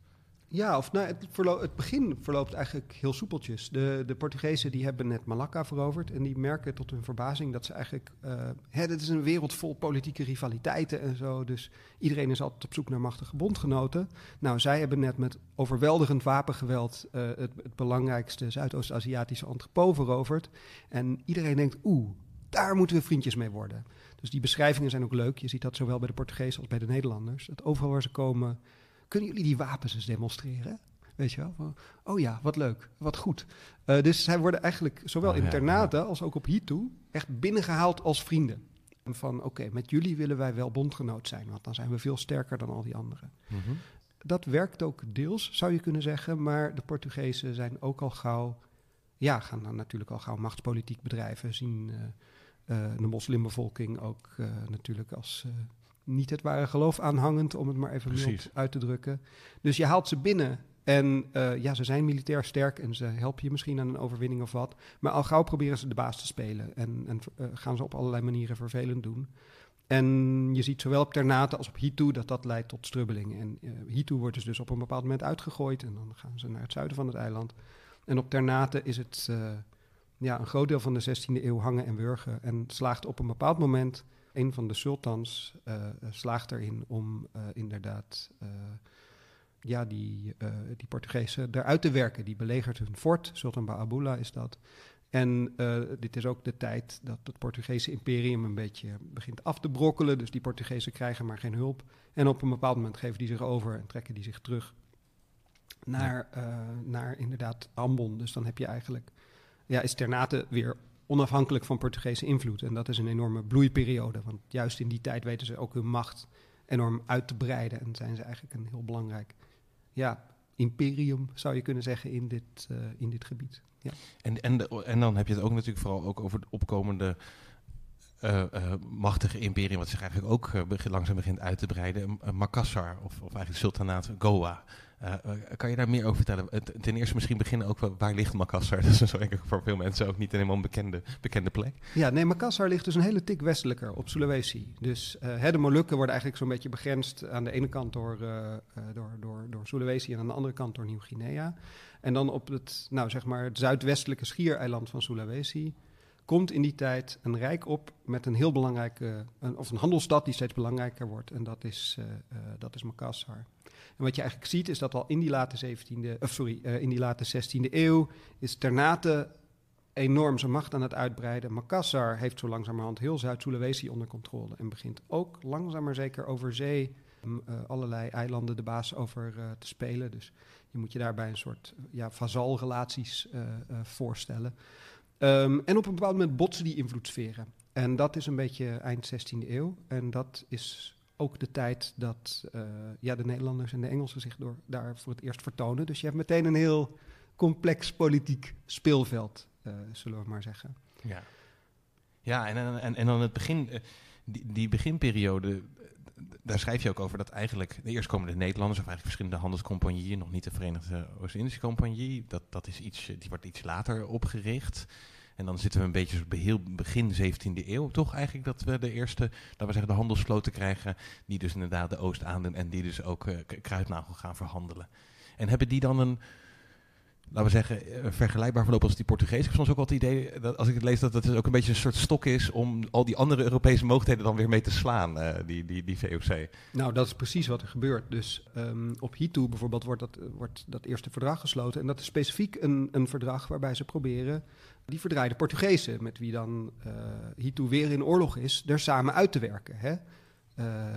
Ja, of nou, het, het, begin verloopt eigenlijk heel soepeltjes. De, de Portugezen die hebben net Malacca veroverd en die merken tot hun verbazing dat ze eigenlijk... Uh, hè, dit is een wereld vol politieke rivaliteiten en zo, dus iedereen is altijd op zoek naar machtige bondgenoten. Nou, zij hebben net met overweldigend wapengeweld uh, het, het, belangrijkste Zuidoost-Aziatische entrepot veroverd. En iedereen denkt, oeh, daar moeten we vriendjes mee worden. Dus die beschrijvingen zijn ook leuk. Je ziet dat zowel bij de Portugezen als bij de Nederlanders. Dat overal waar ze komen kunnen jullie die wapens eens demonstreren? Weet je wel? Oh ja, wat leuk, wat goed. Uh, dus zij worden eigenlijk zowel oh, internaten als ook op hier toe echt binnengehaald als vrienden. Van oké, met jullie willen wij wel bondgenoot zijn, want dan zijn we veel sterker dan al die anderen. Mm -hmm. Dat werkt ook deels, zou je kunnen zeggen, maar de Portugezen zijn ook al gauw, ja, gaan dan natuurlijk al gauw machtspolitiek bedrijven, zien uh, uh, de moslimbevolking ook natuurlijk als niet het ware geloof aanhangend, om het maar even mild uit te drukken. Dus je haalt ze binnen en uh, ja, ze zijn militair sterk en ze helpen je misschien aan een overwinning of wat. Maar al gauw proberen ze de baas te spelen en, en uh, gaan ze op allerlei manieren vervelend doen. En je ziet zowel op Ternate als op Hitu dat dat leidt tot strubbeling. En uh, Hitu wordt dus, dus op een bepaald moment uitgegooid en dan gaan ze naar het zuiden van het eiland. En op Ternate is het ja, een groot deel van de 16e eeuw hangen en wurgen en slaagt op een bepaald moment een van de sultans uh, slaagt erin om uh, inderdaad uh, ja, die, die Portugezen eruit te werken. Die belegert hun fort, Sultan Ba'abula is dat. En dit is ook de tijd dat het Portugese imperium een beetje begint af te brokkelen. Dus die Portugezen krijgen maar geen hulp. En op een bepaald moment geven die zich over en trekken die zich terug naar, naar inderdaad Ambon. Dus dan heb je eigenlijk, ja, is Ternate weer onafhankelijk van Portugese invloed. En dat is een enorme bloeiperiode. Want juist in die tijd weten ze ook hun macht enorm uit te breiden. En zijn ze eigenlijk een heel belangrijk ja, imperium, zou je kunnen zeggen, in dit, uh, in dit gebied. Ja. En, en, en dan heb je het ook natuurlijk vooral ook over de opkomende uh, uh, machtige imperium, wat zich eigenlijk ook langzaam begint uit te breiden. Makassar, of, of eigenlijk Sultanaat Goa. Uh, kan je daar meer over vertellen? ten eerste misschien beginnen ook, waar ligt Makassar? Dat is voor veel mensen ook niet helemaal een bekende, bekende plek. Ja, nee, Makassar ligt dus een hele tik westelijker op Sulawesi. Dus uh, de Molukken worden eigenlijk zo'n beetje begrensd aan de ene kant door, uh, door, door, door Sulawesi en aan de andere kant door Nieuw-Guinea. En dan op het, nou, zeg maar het zuidwestelijke schiereiland van Sulawesi komt in die tijd een rijk op met een heel belangrijke, of een handelsstad die steeds belangrijker wordt. En dat is, dat is Makassar. En wat je eigenlijk ziet is dat al in die late 17e, of sorry, uh, in die late 16e eeuw is Ternate enorm zijn macht aan het uitbreiden. Makassar heeft zo langzamerhand heel Zuid-Sulawesi onder controle en begint ook langzaam maar zeker over zee um, uh, allerlei eilanden de baas over te spelen. Dus je moet je daarbij een soort ja, vazalrelaties voorstellen. Um, en op een bepaald moment botsen die invloedssferen. En dat is een beetje eind 16e eeuw. En dat is ook de tijd dat uh, ja, de Nederlanders en de Engelsen zich door, daar voor het eerst vertonen. Dus je hebt meteen een heel complex politiek speelveld, uh, zullen we maar zeggen. Ja, ja en, en, en dan het begin, uh, die, die beginperiode, daar schrijf je ook over dat eigenlijk, eerst komen de Nederlanders, of eigenlijk verschillende handelscompagnieën, nog niet de Verenigde Oost-Indische Compagnie, dat, dat is iets, die wordt iets later opgericht. En dan zitten we een beetje heel begin 17e eeuw, toch eigenlijk, dat we de eerste, laten we zeggen, de handelsvloten krijgen, die dus inderdaad de Oost aandoen en die dus ook uh, kruidnagel gaan verhandelen. En hebben die dan een, laten we zeggen, eh, vergelijkbaar verloop als die Portugees. Ik heb soms ook wel het idee, dat als ik het lees, dat het ook een beetje een soort stok is om al die andere Europese mogelijkheden dan weer mee te slaan, uh, die, die, die VOC. Nou, dat is precies wat er gebeurt. Dus um, op Hitu bijvoorbeeld wordt dat, wordt dat eerste verdrag gesloten. En dat is specifiek een, een verdrag waarbij ze proberen die verdraaide Portugezen, met wie dan uh, Hitu weer in oorlog is, er samen uit te werken. Hè? Uh,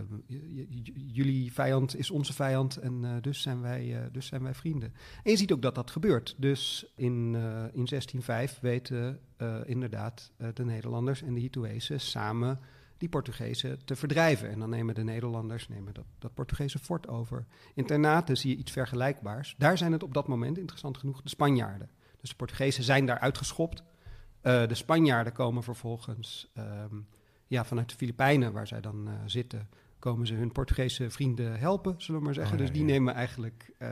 jullie vijand is onze vijand en uh, dus, zijn wij, uh, dus zijn wij vrienden. En je ziet ook dat dat gebeurt. Dus in, in 1605 weten inderdaad de Nederlanders en de Hituezen samen die Portugezen te verdrijven. En dan nemen de Nederlanders nemen dat, dat Portugese fort over. In Ternate zie je iets vergelijkbaars. Daar zijn het op dat moment, interessant genoeg, de Spanjaarden. Dus de Portugezen zijn daar uitgeschopt. De Spanjaarden komen vervolgens um, ja, vanuit de Filipijnen, waar zij dan uh, zitten, komen ze hun Portugese vrienden helpen, zullen we maar zeggen. Oh, ja, dus die ja. nemen eigenlijk uh,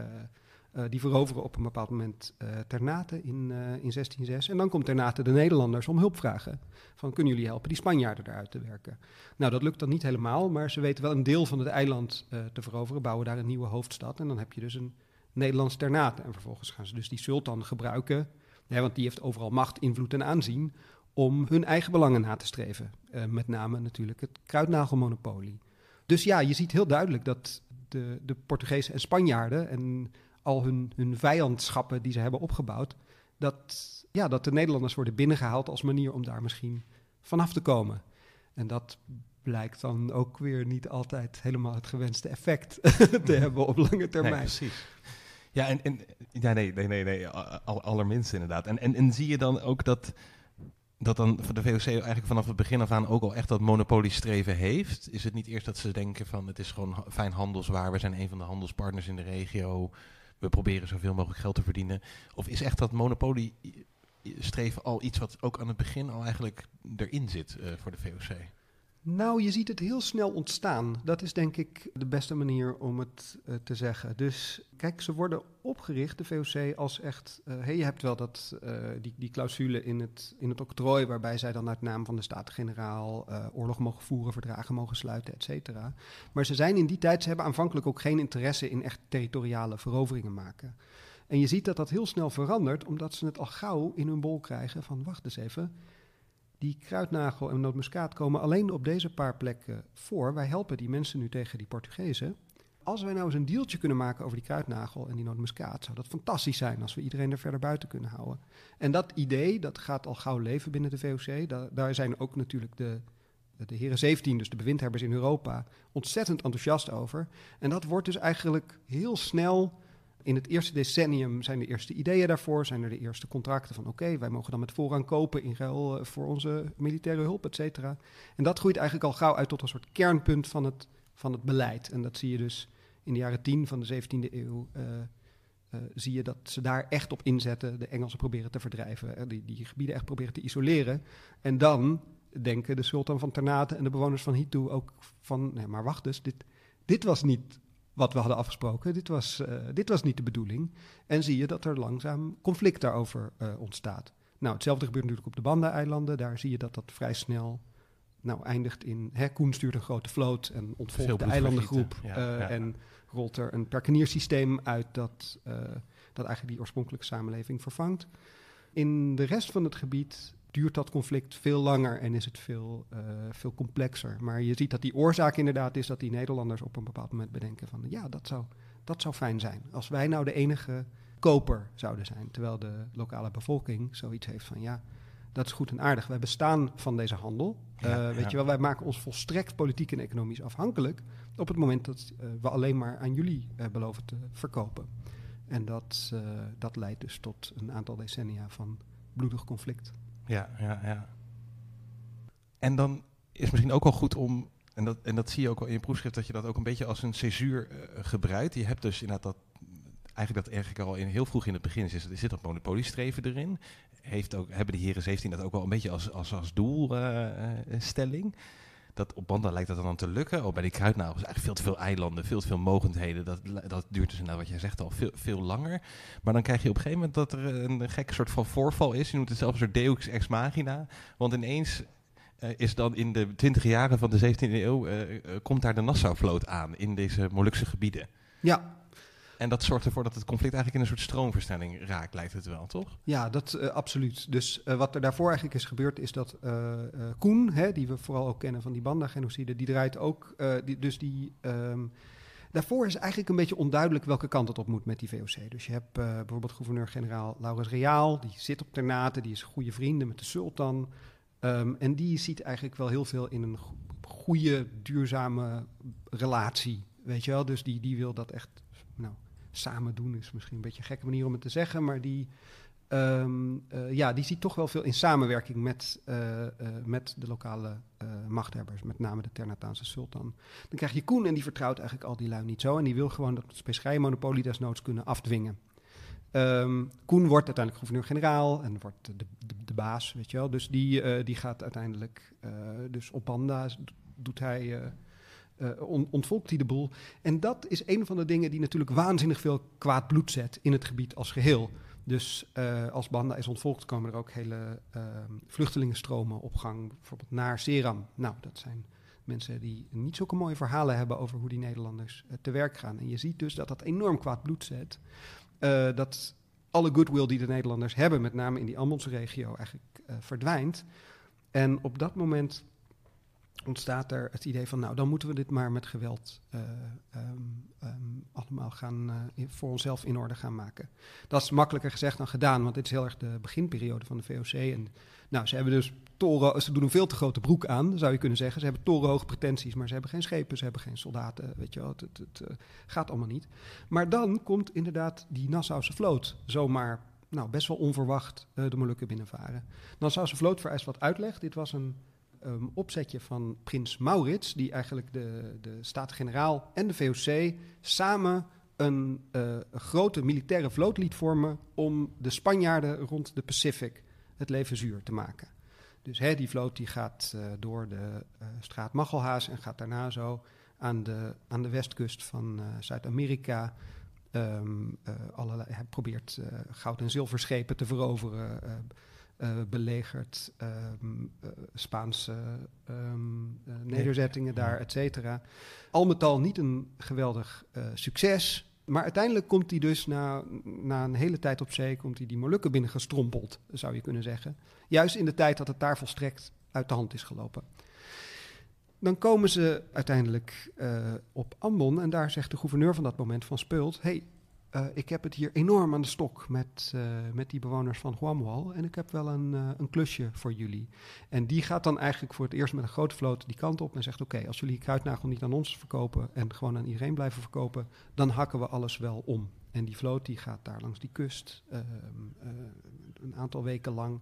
Uh, die veroveren op een bepaald moment uh, Ternate in, in 1606. En dan komt Ternate de Nederlanders om hulp vragen. Van, kunnen jullie helpen die Spanjaarden eruit te werken? Nou, dat lukt dan niet helemaal, maar ze weten wel een deel van het eiland te veroveren. Bouwen daar een nieuwe hoofdstad en dan heb je dus een Nederlands Ternate. En vervolgens gaan ze dus die sultan gebruiken, hè, want die heeft overal macht, invloed en aanzien... om hun eigen belangen na te streven. met name natuurlijk het kruidnagelmonopolie. Dus ja, je ziet heel duidelijk dat de, de Portugezen en Spanjaarden en al hun, hun vijandschappen die ze hebben opgebouwd, dat, ja, dat de Nederlanders worden binnengehaald als manier om daar misschien vanaf te komen. En dat blijkt dan ook weer niet altijd helemaal het gewenste effect te hebben op lange termijn. Nee, precies. Ja, en, en ja, nee, nee, nee, nee, allerminst inderdaad. En, en, en zie je dan ook dat dat dan de VOC eigenlijk vanaf het begin af aan ook al echt dat monopoliestreven heeft? Is het niet eerst dat ze denken van het is gewoon fijn handelswaar, we zijn een van de handelspartners in de regio, we proberen zoveel mogelijk geld te verdienen? Of is echt dat monopoliestreven al iets wat ook aan het begin al eigenlijk erin zit uh, voor de VOC? Nou, je ziet het heel snel ontstaan. Dat is denk ik de beste manier om het uh, te zeggen. Dus kijk, ze worden opgericht, de VOC, als echt... Uh, hey, je hebt wel dat, uh, die, die clausule in het, in het octrooi... waarbij zij dan uit naam van de Staten-Generaal oorlog mogen voeren... verdragen mogen sluiten, et cetera. Maar ze zijn in die tijd... ze hebben aanvankelijk ook geen interesse in echt territoriale veroveringen maken. En je ziet dat dat heel snel verandert... omdat ze het al gauw in hun bol krijgen van... wacht eens even die kruidnagel en nootmuskaat komen alleen op deze paar plekken voor. Wij helpen die mensen nu tegen die Portugezen. Als wij nou eens een deeltje kunnen maken over die kruidnagel en die nootmuskaat, zou dat fantastisch zijn als we iedereen er verder buiten kunnen houden. En dat idee, dat gaat al gauw leven binnen de VOC. Da daar zijn ook natuurlijk de, de heren 17, dus de bewindhebbers in Europa, ontzettend enthousiast over. En dat wordt dus eigenlijk heel snel in het eerste decennium zijn de eerste ideeën daarvoor, zijn er de eerste contracten van oké, wij mogen dan met voorrang kopen in ruil eh, voor onze militaire hulp, et cetera. En dat groeit eigenlijk al gauw uit tot een soort kernpunt van het, van het beleid. En dat zie je dus in de jaren 10 van de 17e eeuw. Uh, uh, zie je dat ze daar echt op inzetten, de Engelsen proberen te verdrijven, die, die gebieden echt proberen te isoleren. En dan denken de sultan van Ternate en de bewoners van Hitu ook van, nee, maar wacht dus, dit, dit was niet wat we hadden afgesproken. Dit was, uh, dit was niet de bedoeling. En zie je dat er langzaam conflict daarover uh, ontstaat. Nou, hetzelfde gebeurt natuurlijk op de Banda-eilanden. Daar zie je dat dat vrij snel nou, eindigt in... Hè, Koen stuurt een grote vloot en ontvolgt de eilandengroep. Ja, uh, ja. En rolt er een perkeniersysteem uit dat, dat eigenlijk die oorspronkelijke samenleving vervangt. In de rest van het gebied duurt dat conflict veel langer en is het veel, uh, veel complexer. Maar je ziet dat die oorzaak inderdaad is dat die Nederlanders op een bepaald moment bedenken van ja, dat zou, dat zou fijn zijn. Als wij nou de enige koper zouden zijn, terwijl de lokale bevolking zoiets heeft van ja, dat is goed en aardig. Wij bestaan van deze handel. Ja, uh, weet ja. je wel, wij maken ons volstrekt politiek en economisch afhankelijk op het moment dat uh, we alleen maar aan jullie beloven te verkopen. En dat, dat leidt dus tot een aantal decennia van bloedig conflict. Ja, ja, ja. En dan is misschien ook wel goed om, en dat, en dat zie je ook wel in je proefschrift, dat je dat ook een beetje als een césuur uh, gebruikt. Je hebt dus inderdaad dat, eigenlijk dat eigenlijk al in, heel vroeg in het begin er zit dat monopoliestreven erin. Heeft ook, hebben de heren 17 dat ook wel een beetje als, als, als doelstelling. Uh, dat op Banda lijkt dat dan te lukken. Oh, bij die kruidnagels eigenlijk veel te veel eilanden, veel te veel mogendheden. Dat, dat duurt dus, wat jij zegt, al veel, veel langer. Maar dan krijg je op een gegeven moment dat er een gekke soort van voorval is. Je noemt het zelfs een soort ex machina. Want ineens uh, is dan in de twintig jaren van de 17e eeuw... Uh, uh, komt daar de Nassau-vloot aan in deze Molukse gebieden. Ja, en dat zorgt ervoor dat het conflict eigenlijk in een soort stroomversnelling raakt, lijkt het wel, toch? Ja, dat uh, absoluut. Dus uh, wat er daarvoor eigenlijk is gebeurd, is dat uh, Koen, hè, die we vooral ook kennen van die Banda-genocide, die draait ook, dus die... Um, daarvoor is eigenlijk een beetje onduidelijk welke kant het op moet met die VOC. Dus je hebt bijvoorbeeld gouverneur-generaal Laurens Reaal, die zit op Ternate, die is goede vrienden met de sultan. Um, en die ziet eigenlijk wel heel veel in een goede, duurzame relatie, weet je wel. Dus die, die wil dat echt, samen doen is misschien een beetje een gekke manier om het te zeggen, maar die, um, uh, ja, die ziet toch wel veel in samenwerking met, uh, uh, met de lokale machthebbers, met name de Ternataanse sultan. Dan krijg je Koen en die vertrouwt eigenlijk al die lui niet zo en die wil gewoon dat specerijmonopolie desnoods kunnen afdwingen. Um, Koen wordt uiteindelijk gouverneur-generaal en wordt de, de, baas, weet je wel. Dus die, die gaat uiteindelijk, dus op Panda doet hij ontvolkt hij de boel. En dat is een van de dingen die natuurlijk waanzinnig veel kwaad bloed zet in het gebied als geheel. Dus als Banda is ontvolkt, komen er ook hele ehm, vluchtelingenstromen op gang, bijvoorbeeld naar Seram. Nou, dat zijn mensen die niet zulke mooie verhalen hebben over hoe die Nederlanders te werk gaan. En je ziet dus dat dat enorm kwaad bloed zet. dat alle goodwill die de Nederlanders hebben, met name in die Ambondse regio, eigenlijk verdwijnt. En op dat moment ontstaat er het idee van, nou, dan moeten we dit maar met geweld uh, um, allemaal gaan uh, voor onszelf in orde gaan maken. Dat is makkelijker gezegd dan gedaan, want dit is heel erg de beginperiode van de VOC. En nou, ze hebben dus toren, ze doen een veel te grote broek aan, zou je kunnen zeggen. Ze hebben torenhoge pretenties, maar ze hebben geen schepen, ze hebben geen soldaten, weet je wel. Het, het, uh, gaat allemaal niet. Maar dan komt inderdaad die Nassause vloot zomaar nou, best wel onverwacht de Molukken binnenvaren. Ze vloot vereist wat uitleg. Dit was een um, opzetje van prins Maurits, die eigenlijk de, de Staten-Generaal en de VOC samen een, uh, een, grote militaire vloot liet vormen om de Spanjaarden rond de Pacific het leven zuur te maken. Dus hè, die vloot die gaat uh, door de straat Machelhaas en gaat daarna zo aan de, aan de westkust van Zuid-Amerika uh, allerlei, hij probeert goud- en zilverschepen te veroveren. Uh, belegert um, Spaanse um, nederzettingen nee. daar, et cetera. Al met al niet een geweldig succes. Maar uiteindelijk komt hij dus na, na een hele tijd op zee... komt hij die Molukken binnengestrompeld, zou je kunnen zeggen. Juist in de tijd dat het daar volstrekt uit de hand is gelopen. Dan komen ze uiteindelijk op Ambon en daar zegt de gouverneur van dat moment van Speult... hey, uh, ik heb het hier enorm aan de stok met, uh, met die bewoners van Guamual en ik heb wel een, een, klusje voor jullie. En die gaat dan eigenlijk voor het eerst met een grote vloot die kant op en zegt... oké, als jullie kruidnagel niet aan ons verkopen en gewoon aan iedereen blijven verkopen... dan hakken we alles wel om. En die vloot die gaat daar langs die kust ehm, een aantal weken lang...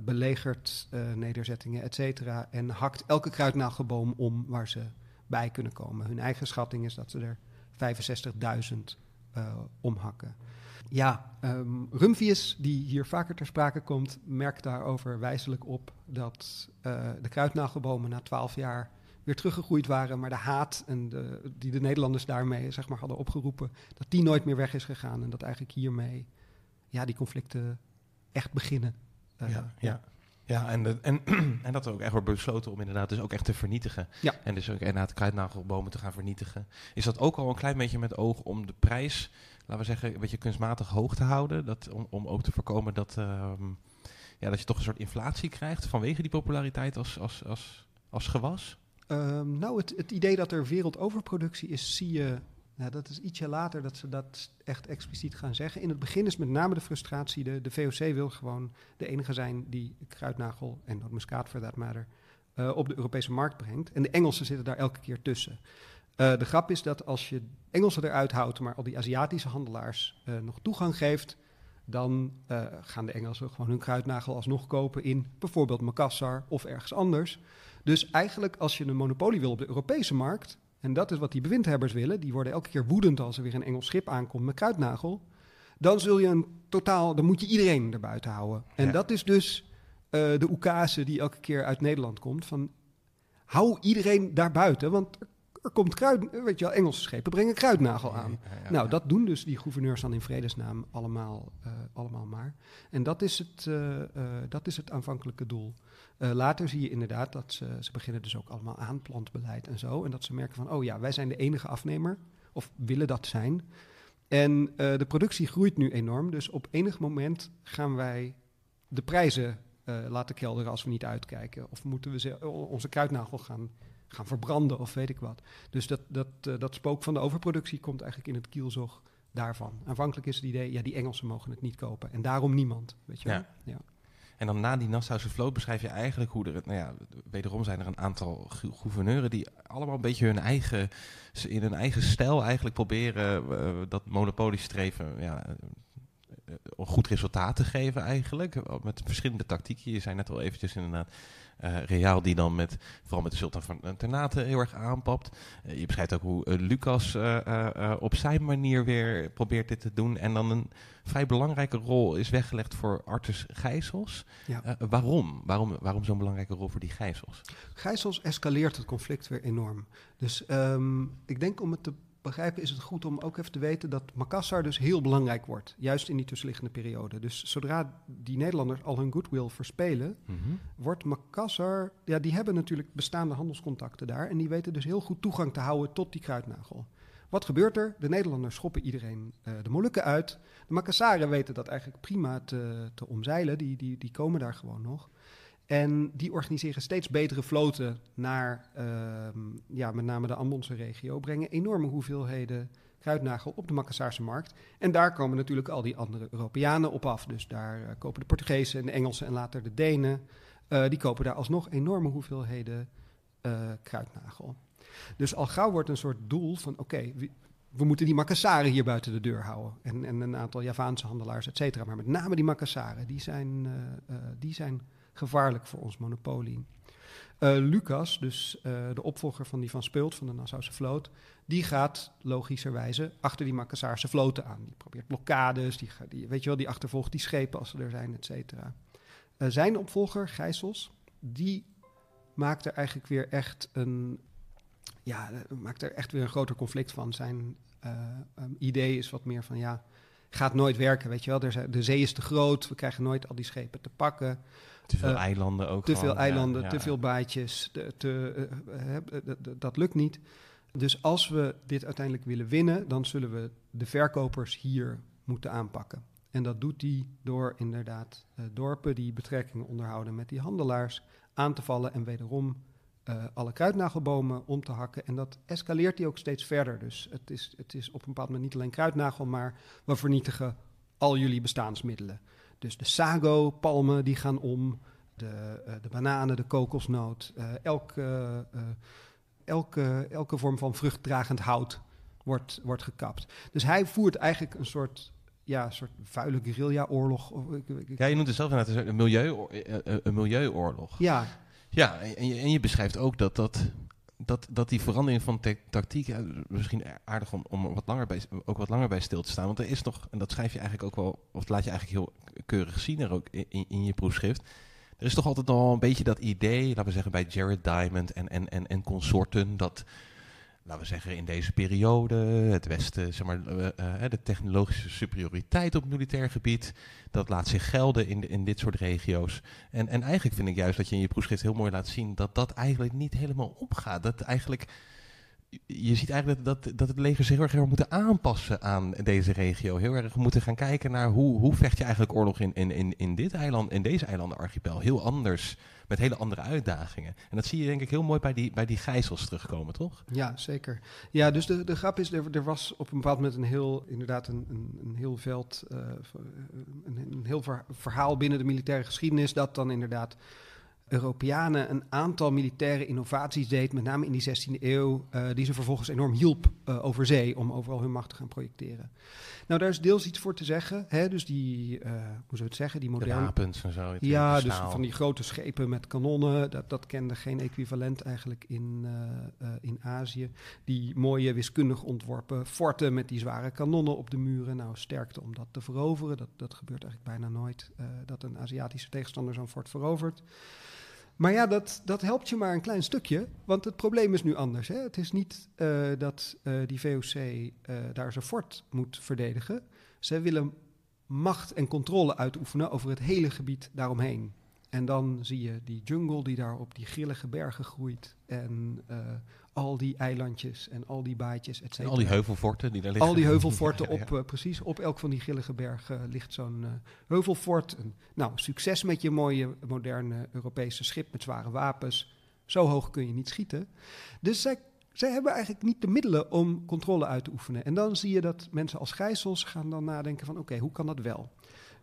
Belegert nederzettingen, et cetera. En hakt elke kruidnagelboom om waar ze bij kunnen komen. Hun eigen schatting is dat ze er 65.000 uh, omhakken. Ja, um, die hier vaker ter sprake komt, merkt daarover wijzelijk op dat de kruidnagelbomen na 12 jaar weer teruggegroeid waren, maar de haat en de, die de Nederlanders daarmee zeg maar, hadden opgeroepen, dat die nooit meer weg is gegaan en dat eigenlijk hiermee ja, die conflicten echt beginnen. Uh, ja, ja. Ja, en, de, en, en dat er ook echt wordt besloten om inderdaad dus ook echt te vernietigen. Ja. En dus ook inderdaad kruidnagelbomen te gaan vernietigen. Is dat ook al een klein beetje met oog om de prijs, laten we zeggen, een beetje kunstmatig hoog te houden? Dat, om, om ook te voorkomen dat, uh, ja, dat je toch een soort inflatie krijgt vanwege die populariteit als, als, als, als gewas? Um, nou, het, het idee dat er wereldoverproductie is, zie je nou, dat is ietsje later dat ze dat echt expliciet gaan zeggen. In het begin is met name de frustratie, de, de VOC wil gewoon de enige zijn die kruidnagel en nootmuskaat voor dat matter uh, op de Europese markt brengt. En de Engelsen zitten daar elke keer tussen. Uh, de grap is dat als je Engelsen eruit houdt, maar al die Aziatische handelaars uh, nog toegang geeft, dan gaan de Engelsen gewoon hun kruidnagel alsnog kopen in bijvoorbeeld Makassar of ergens anders. Dus eigenlijk als je een monopolie wil op de Europese markt, en dat is wat die bewindhebbers willen. Die worden elke keer woedend als er weer een Engels schip aankomt met kruidnagel. Dan zul je een totaal, dan moet je iedereen erbuiten houden. En ja. dat is dus uh, de oekase die elke keer uit Nederland komt. Van hou iedereen daarbuiten, want er, komt kruid, weet je wel, Engelse schepen brengen kruidnagel aan. Ja, ja, nou, dat doen dus die gouverneurs dan in vredesnaam allemaal, uh, allemaal maar. En dat is het, uh, dat is het aanvankelijke doel. Uh, later zie je inderdaad dat ze, ze beginnen dus ook allemaal aan plantbeleid en zo. En dat ze merken van, oh ja, wij zijn de enige afnemer, of willen dat zijn. En uh, de productie groeit nu enorm, dus op enig moment gaan wij de prijzen uh, laten kelderen als we niet uitkijken. Of moeten we ze, onze kruidnagel gaan, gaan verbranden of weet ik wat. Dus dat, dat, dat spook van de overproductie komt eigenlijk in het kielzog daarvan. Aanvankelijk is het idee, ja, die Engelsen mogen het niet kopen. En daarom niemand, weet je wel. Ja. ja. En dan na die Nassause vloot beschrijf je eigenlijk hoe er, nou ja, wederom zijn er een aantal gouverneuren die allemaal een beetje hun eigen, in hun eigen stijl eigenlijk proberen uh, dat monopoliestreven ja, uh, goed resultaat te geven eigenlijk. Met verschillende tactieken. Je zei net al eventjes inderdaad uh, Real die dan met, vooral met de Sultan van Ternate heel erg aanpapt. Uh, je beschrijft ook hoe uh, Lucas op zijn manier weer probeert dit te doen. En dan een vrij belangrijke rol is weggelegd voor Artus Gijsels. Ja. waarom? Waarom, waarom zo'n belangrijke rol voor die Gijsels? Gijsels escaleert het conflict weer enorm. Dus um, ik denk om het te begrijpen is het goed om ook even te weten dat Makassar dus heel belangrijk wordt. Juist in die tussenliggende periode. Dus zodra die Nederlanders al hun goodwill verspelen, mm -hmm. wordt Makassar... Ja, die hebben natuurlijk bestaande handelscontacten daar. En die weten dus heel goed toegang te houden tot die kruidnagel. Wat gebeurt er? De Nederlanders schoppen iedereen uh, de Molukken uit. De Makassaren weten dat eigenlijk prima te, te omzeilen. Die, die, die komen daar gewoon nog. En die organiseren steeds betere vloten naar uh, ja, met name de Ambonse regio, brengen enorme hoeveelheden kruidnagel op de Macassaarse markt. En daar komen natuurlijk al die andere Europeanen op af. Dus daar uh, kopen de Portugezen en de Engelsen en later de Denen, uh, die kopen daar alsnog enorme hoeveelheden uh, kruidnagel. Dus al gauw wordt een soort doel van, oké, we moeten die Macassaren hier buiten de deur houden. En, en een aantal Javaanse handelaars, et cetera. Maar met name die Macassaren, die zijn, die zijn gevaarlijk voor ons monopolie. Uh, Lucas, dus uh, de opvolger van die van Speult, van de Nassause vloot, die gaat logischerwijze achter die Macassaarse vloten aan. Die probeert blokkades, die, die, weet je wel, die achtervolgt die schepen als ze er zijn, et cetera. Uh, zijn opvolger, Gijsels, die maakt er eigenlijk weer echt een, ja, maakt er echt weer een groter conflict van. Zijn um, idee is wat meer van, ja, gaat nooit werken, weet je wel. De zee is te groot, we krijgen nooit al die schepen te pakken. Te veel uh, eilanden ook. Te veel eilanden, ja, ja. te veel baatjes. Te, te, uh, dat lukt niet. Dus als we dit uiteindelijk willen winnen, dan zullen we de verkopers hier moeten aanpakken. En dat doet hij door inderdaad uh, dorpen die betrekkingen onderhouden met die handelaars aan te vallen en wederom uh, alle kruidnagelbomen om te hakken. En dat escaleert hij ook steeds verder. Dus het is, het is op een bepaald moment niet alleen kruidnagel, maar we vernietigen al jullie bestaansmiddelen. Dus de sago, palmen, die gaan om. De, uh, de bananen, de kokosnoot. Uh, elke, uh, elke, elke vorm van vruchtdragend hout wordt, wordt gekapt. Dus hij voert eigenlijk een soort ja, een soort vuile guerrilla-oorlog. Ja, je noemt het zelf inderdaad een, milieu, een milieuoorlog. Ja. Ja, en je, en je beschrijft ook dat, dat, dat, dat die verandering van tactiek, misschien aardig om, om wat langer bij, ook wat langer bij stil te staan. Want er is nog, en dat schrijf je eigenlijk ook wel, of laat je eigenlijk heel keurig zien er ook in, in je proefschrift. Er is toch altijd al een beetje dat idee, laten we zeggen bij Jared Diamond en, en, en, en consorten, dat laten we zeggen, in deze periode, het Westen, zeg maar, uh, uh, de technologische superioriteit op militair gebied, dat laat zich gelden in, in dit soort regio's. En, en eigenlijk vind ik juist dat je in je proefschrift heel mooi laat zien dat dat eigenlijk niet helemaal opgaat. Dat eigenlijk je ziet eigenlijk dat, dat het leger zich heel erg moeten aanpassen aan deze regio. Heel erg moeten gaan kijken naar hoe, hoe vecht je eigenlijk oorlog in, in, in, in dit eiland, in deze eilandenarchipel. Heel anders, met hele andere uitdagingen. En dat zie je denk ik heel mooi bij die, bij die gijzels terugkomen, toch? Ja, zeker. Ja, dus de, de grap is, er, er was op een bepaald moment een heel, inderdaad een, een, heel veld, uh, een, een heel verhaal binnen de militaire geschiedenis dat dan inderdaad Europeanen een aantal militaire innovaties deed, met name in die 16e eeuw, uh, die ze vervolgens enorm hielp uh, over zee om overal hun macht te gaan projecteren. Nou, daar is deels iets voor te zeggen. Hè? Dus die, uh, hoe zou je het zeggen, die moderne... De wapens en zo. Ja, dus van die grote schepen met kanonnen, dat, dat kende geen equivalent eigenlijk in, in Azië. Die mooie wiskundig ontworpen forten met die zware kanonnen op de muren. Nou, sterkte om dat te veroveren. Dat, dat gebeurt eigenlijk bijna nooit, dat een Aziatische tegenstander zo'n fort verovert. Maar ja, dat, dat helpt je maar een klein stukje, want het probleem is nu anders. Hè? Het is niet uh, dat uh, die VOC uh, daar zijn fort moet verdedigen. Ze willen macht en controle uitoefenen over het hele gebied daaromheen. En dan zie je die jungle die daar op die grillige bergen groeit. En al die eilandjes en al die baadjes, et cetera. Al die heuvelforten die daar liggen. Al die heuvelforten, op, uh, precies, op elk van die grillige bergen uh, ligt zo'n uh, heuvelfort. En, nou, succes met je mooie, moderne Europese schip met zware wapens. Zo hoog kun je niet schieten. Dus zij, zij hebben eigenlijk niet de middelen om controle uit te oefenen. En dan zie je dat mensen als gijzels gaan dan nadenken van, oké, okay, hoe kan dat wel?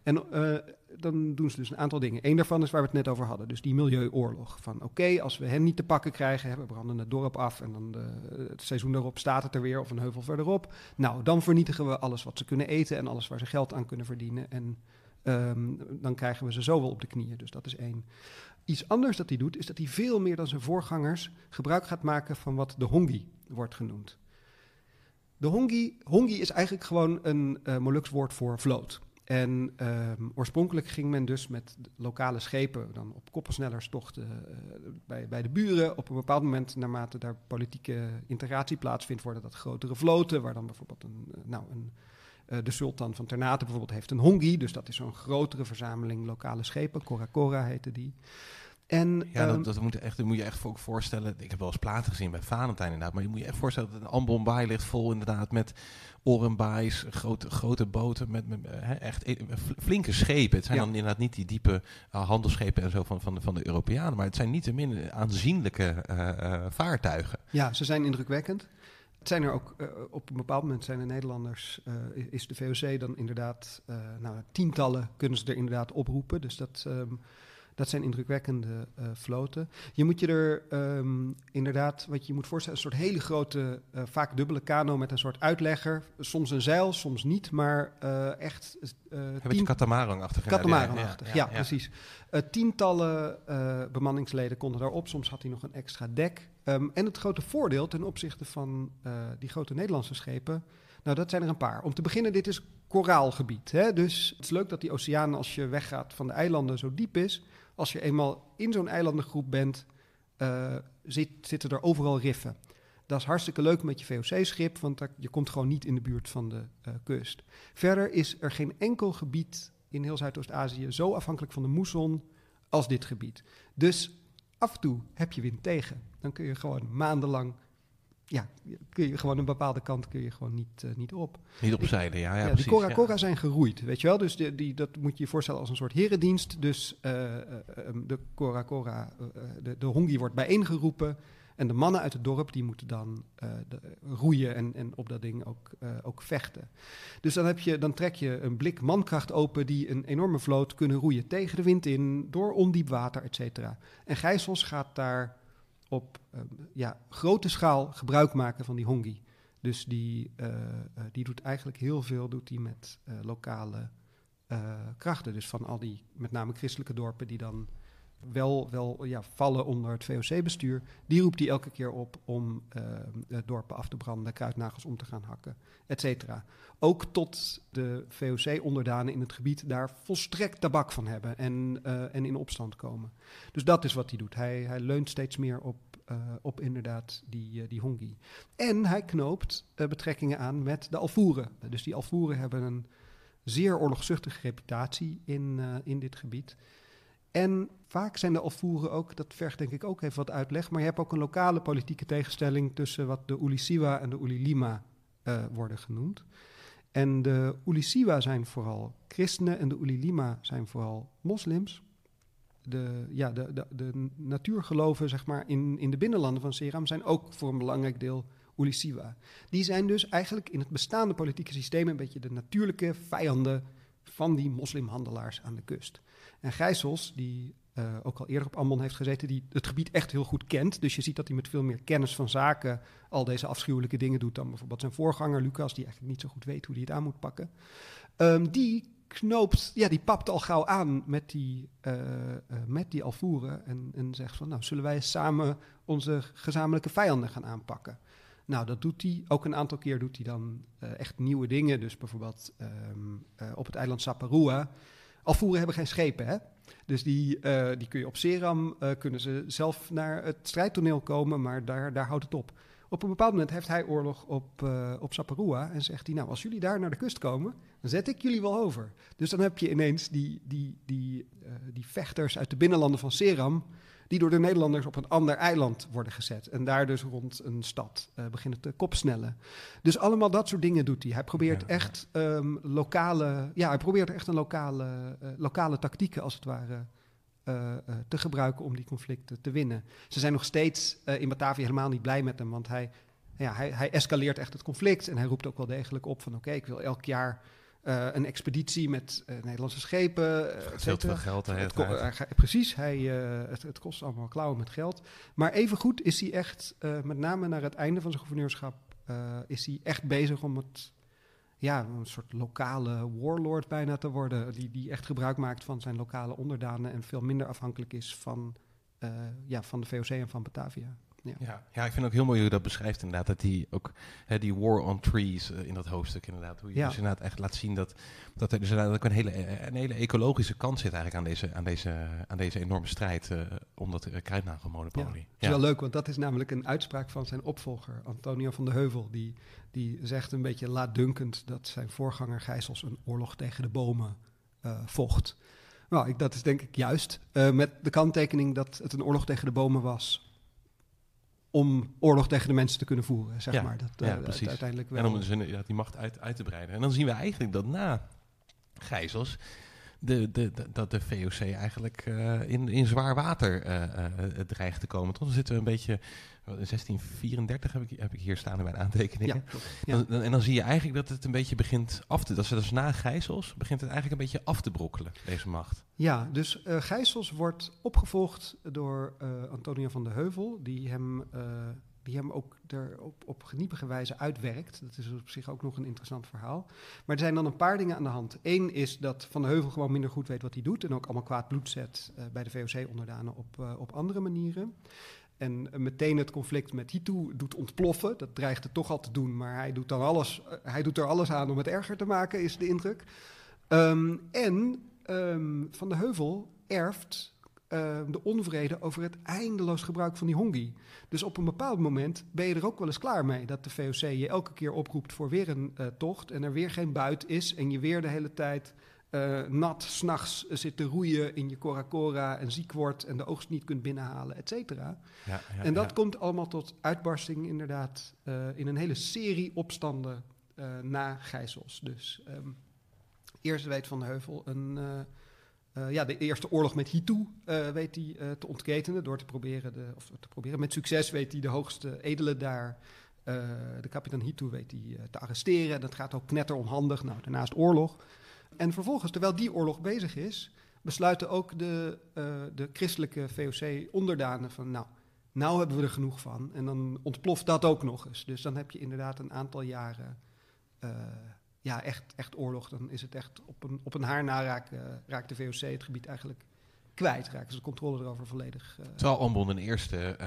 En uh, dan doen ze dus een aantal dingen. Eén daarvan is waar we het net over hadden, dus die milieuoorlog. Van oké, als we hen niet te pakken krijgen, we branden het dorp af en dan de, het seizoen daarop staat het er weer of een heuvel verderop. Nou, dan vernietigen we alles wat ze kunnen eten en alles waar ze geld aan kunnen verdienen. En um, dan krijgen we ze zo wel op de knieën. Dus dat is één. Iets anders dat hij doet, is dat hij veel meer dan zijn voorgangers gebruik gaat maken van wat de hongi wordt genoemd. De hongi, hongi is eigenlijk gewoon een uh, Moluks woord voor vloot. En um, oorspronkelijk ging men dus met lokale schepen dan op koppelsnellerstochten uh, bij, bij de buren. Op een bepaald moment, naarmate daar politieke integratie plaatsvindt, worden dat grotere vloten, waar dan bijvoorbeeld een, uh, nou, een, uh, de sultan van Ternate bijvoorbeeld heeft een hongi, dus dat is zo'n grotere verzameling lokale schepen, Cora Cora heette die. En, ja, dat, ehm, dat, moet, echt, dat moet je echt ook voorstellen. Ik heb wel eens platen gezien bij Valentijn inderdaad. Maar je moet je echt voorstellen dat een Ambon ligt vol inderdaad met orenbaais, grote, grote boten met, met he, echt e-, flinke schepen. Het zijn dan inderdaad niet die diepe uh, handelsschepen en zo van, van, de, van de Europeanen. Maar het zijn niet te min aanzienlijke uh, uh, vaartuigen. Ja, ze zijn indrukwekkend. Het zijn er ook, uh, op een bepaald moment zijn de Nederlanders, uh, is de VOC dan inderdaad, uh, nou, tientallen kunnen ze er inderdaad oproepen. Dus dat, um, dat zijn indrukwekkende uh, floten. Je moet je er um, inderdaad, wat je moet voorstellen, een soort hele grote, uh, vaak dubbele kano met een soort uitlegger. Soms een zeil, soms niet, maar uh, echt. Een beetje katamaran-achtig. Katamaran-achtig, ja, ja, ja, precies. tientallen bemanningsleden konden daarop. Soms had hij nog een extra dek. Um, en het grote voordeel ten opzichte van die grote Nederlandse schepen. Nou, dat zijn er een paar. Om te beginnen, dit is koraalgebied. Hè? Dus het is leuk dat die oceaan, als je weggaat van de eilanden, zo diep is als je eenmaal in zo'n eilandengroep bent, uh, zit, zitten er overal riffen. Dat is hartstikke leuk met je VOC-schip, want je komt gewoon niet in de buurt van de uh, kust. Verder is er geen enkel gebied in heel Zuidoost-Azië zo afhankelijk van de moesson als dit gebied. Dus af en toe heb je wind tegen. Dan kun je gewoon maandenlang ja, kun je gewoon een bepaalde kant kun je gewoon niet, uh, niet op. Niet opzijden, ja. ja, ja precies, die Cora Cora ja. zijn geroeid, weet je wel. Dus die, die, dat moet je je voorstellen als een soort herendienst. Dus uh, uh, de Cora Cora, de, de hongi wordt bijeengeroepen. En de mannen uit het dorp die moeten dan de, roeien en, en op dat ding ook, ook vechten. Dus dan, heb je, dan trek je een blik mankracht open die een enorme vloot kunnen roeien tegen de wind in, door ondiep water, et cetera. En Gijsels gaat daar op um, ja, grote schaal gebruik maken van die hongi. Dus die, uh, uh, die doet eigenlijk heel veel doet die met uh, lokale krachten. Dus van al die, met name christelijke dorpen, die dan wel, wel ja, vallen onder het VOC-bestuur. Die roept hij elke keer op om dorpen af te branden, kruidnagels om te gaan hakken, et cetera. Ook tot de VOC-onderdanen in het gebied daar volstrekt tabak van hebben en, en in opstand komen. Dus dat is wat hij doet. Hij, hij leunt steeds meer op uh, op inderdaad die, die hongi. En hij knoopt betrekkingen aan met de Alvoeren. Dus die Alvoeren hebben een zeer oorlogzuchtige reputatie in, in dit gebied. En vaak zijn de Alvoeren ook, dat vergt denk ik ook even wat uitleg, maar je hebt ook een lokale politieke tegenstelling tussen wat de Ulisiwa en de Ulilima worden genoemd. En de Ulisiwa zijn vooral christenen en de Ulilima zijn vooral moslims de, ja, de, de, de natuurgeloven zeg maar, in, in de binnenlanden van Seram zijn ook voor een belangrijk deel Ulisiwa. Die zijn dus eigenlijk in het bestaande politieke systeem een beetje de natuurlijke vijanden van die moslimhandelaars aan de kust. En Gijsels, die uh, ook al eerder op Ammon heeft gezeten, die het gebied echt heel goed kent. Dus je ziet dat hij met veel meer kennis van zaken al deze afschuwelijke dingen doet dan bijvoorbeeld zijn voorganger Lucas, die eigenlijk niet zo goed weet hoe hij het aan moet pakken. Um, die knoopt, ja, die papt al gauw aan met die, uh, met die alvoeren en, en zegt van, nou, zullen wij samen onze gezamenlijke vijanden gaan aanpakken? Nou, dat doet hij. Ook een aantal keer doet hij dan echt nieuwe dingen. Dus bijvoorbeeld um, op het eiland Saparua. Alvoeren hebben geen schepen, hè? Dus die, die kun je op Seram, kunnen ze zelf naar het strijdtoneel komen, maar daar, daar houdt het op. Op een bepaald moment heeft hij oorlog op, uh, op Saparua en zegt hij, nou, als jullie daar naar de kust komen, dan zet ik jullie wel over. Dus dan heb je ineens die, die, die, die vechters uit de binnenlanden van Seram, die door de Nederlanders op een ander eiland worden gezet. En daar dus rond een stad uh, beginnen te kopsnellen. Dus allemaal dat soort dingen doet hij. Hij probeert ja, echt um, lokale, ja, hij probeert echt een lokale, lokale tactieken als het ware uh, te gebruiken om die conflicten te winnen. Ze zijn nog steeds in Batavia helemaal niet blij met hem, want hij, ja, hij, hij, escaleert echt het conflict en hij roept ook wel degelijk op van oké, okay, ik wil elk jaar eh, een expeditie met uh, Nederlandse schepen. Uh, het veel geld. Het precies, hij, het, het, kost allemaal klauwen met geld. Maar evengoed is hij echt, met name naar het einde van zijn gouverneurschap, is hij echt bezig om het, ja, een soort lokale warlord bijna te worden. Die, die echt gebruik maakt van zijn lokale onderdanen en veel minder afhankelijk is van, ja, van de VOC en van Batavia. Ja. ja. Ja, ik vind ook heel mooi hoe je dat beschrijft inderdaad. Dat die ook hè, die war on trees uh, in dat hoofdstuk inderdaad. Hoe je ja. dus inderdaad echt laat zien dat, dat er dus inderdaad ook een hele, eh, een hele ecologische kant zit eigenlijk aan deze, aan deze, aan deze enorme strijd uh, om dat uh, kruidnagelmonopolie. Ja. Het is wel leuk, want dat is namelijk een uitspraak van zijn opvolger, Antonio van de Heuvel. Die, die zegt een beetje laatdunkend dat zijn voorganger Gijsels een oorlog tegen de bomen vocht. Nou, ik, dat is denk ik juist. met de kanttekening dat het een oorlog tegen de bomen was om oorlog tegen de mensen te kunnen voeren, zeg maar. Dat, ja, uh, precies. Uiteindelijk wel. En om dus ja, die macht uit, uit te breiden. En dan zien we eigenlijk dat na Gijzels de, de, de, dat de VOC eigenlijk uh, in, in zwaar water uh, uh, dreigt te komen. Toch? Dan zitten we een beetje 1634 heb ik, heb ik hier staan in mijn aantekeningen. Ja, ja. en dan zie je eigenlijk dat het een beetje begint af te... Dat ze dus na Gijsels begint het eigenlijk een beetje af te brokkelen, deze macht. Ja, dus uh, Gijsels wordt opgevolgd door uh, Antonio van de Heuvel... die hem, uh, die hem ook er op, op geniepige wijze uitwerkt. Dat is op zich ook nog een interessant verhaal. Maar er zijn dan een paar dingen aan de hand. Eén is dat Van de Heuvel gewoon minder goed weet wat hij doet... en ook allemaal kwaad bloed zet bij de VOC-onderdanen op, op andere manieren en meteen het conflict met Hitu doet ontploffen. Dat dreigt het toch al te doen, maar hij doet, dan alles, eh, hij doet er alles aan om het erger te maken, is de indruk. Um, en um, Van de Heuvel erft uh, de onvrede over het eindeloos gebruik van die hongi. Dus op een bepaald moment ben je er ook wel eens klaar mee dat de VOC je elke keer oproept voor weer een uh, tocht en er weer geen buit is en je weer de hele tijd uh, nat s'nachts zit te roeien in je Cora en ziek wordt en de oogst niet kunt binnenhalen, et cetera. Ja, ja, en dat ja. komt allemaal tot uitbarsting inderdaad uh, in een hele serie opstanden uh, na Gijzels. Dus um, eerst weet Van de Heuvel een, ja, de eerste oorlog met Hitu weet hij te ontketenen door te proberen, de, of te proberen met succes weet hij de hoogste edelen daar de kapitein Hitu weet hij te arresteren. Dat gaat ook knetter onhandig. Nou, daarnaast oorlog. En vervolgens, terwijl die oorlog bezig is, besluiten ook de, uh, de christelijke VOC-onderdanen van, nou, nou hebben we er genoeg van. En dan ontploft dat ook nog eens. Dus dan heb je inderdaad een aantal jaren, uh, ja, echt, echt oorlog. Dan is het echt op een, op een haar na raakt, uh, raakt de VOC het gebied eigenlijk kwijt. Raken ze de controle erover volledig. Terwijl Ambon een eerste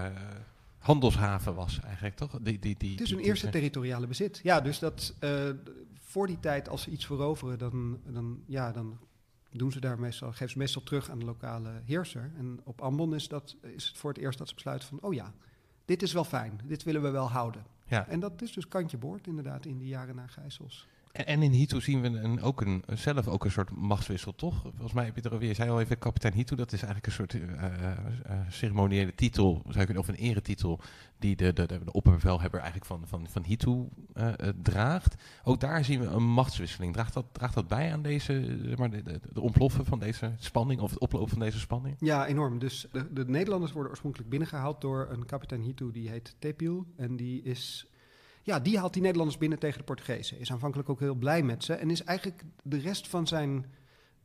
handelshaven was eigenlijk, toch? Die, die, die, het is een eerste territoriale bezit. Ja, dus dat uh, voor die tijd, als ze iets veroveren, dan, dan, ja, dan doen ze daar meestal, geven ze meestal terug aan de lokale heerser. En op Ambon is, dat, is het voor het eerst dat ze besluiten van, oh ja, dit is wel fijn, dit willen we wel houden. Ja. En dat is dus kantje boord inderdaad in die jaren na Gijsels. En, in Hito zien we een, ook een, zelf ook een soort machtswissel, toch? Volgens mij heb je er alweer, je zei al even, kapitein Hito, dat is eigenlijk een soort uh, uh, ceremoniële titel, zou ik of een eretitel, die de, de, de, opperbevelhebber eigenlijk van, van, van Hito draagt. Ook daar zien we een machtswisseling. Draagt dat, draagt dat bij aan deze, zeg maar, de, de, de, ontploffen van deze spanning, of het oplopen van deze spanning? Ja, enorm. Dus de, de Nederlanders worden oorspronkelijk binnengehaald door een kapitein Hito, die heet Tepiel. En die is ja, die haalt die Nederlanders binnen tegen de Portugezen. Is aanvankelijk ook heel blij met ze. En is eigenlijk de rest van zijn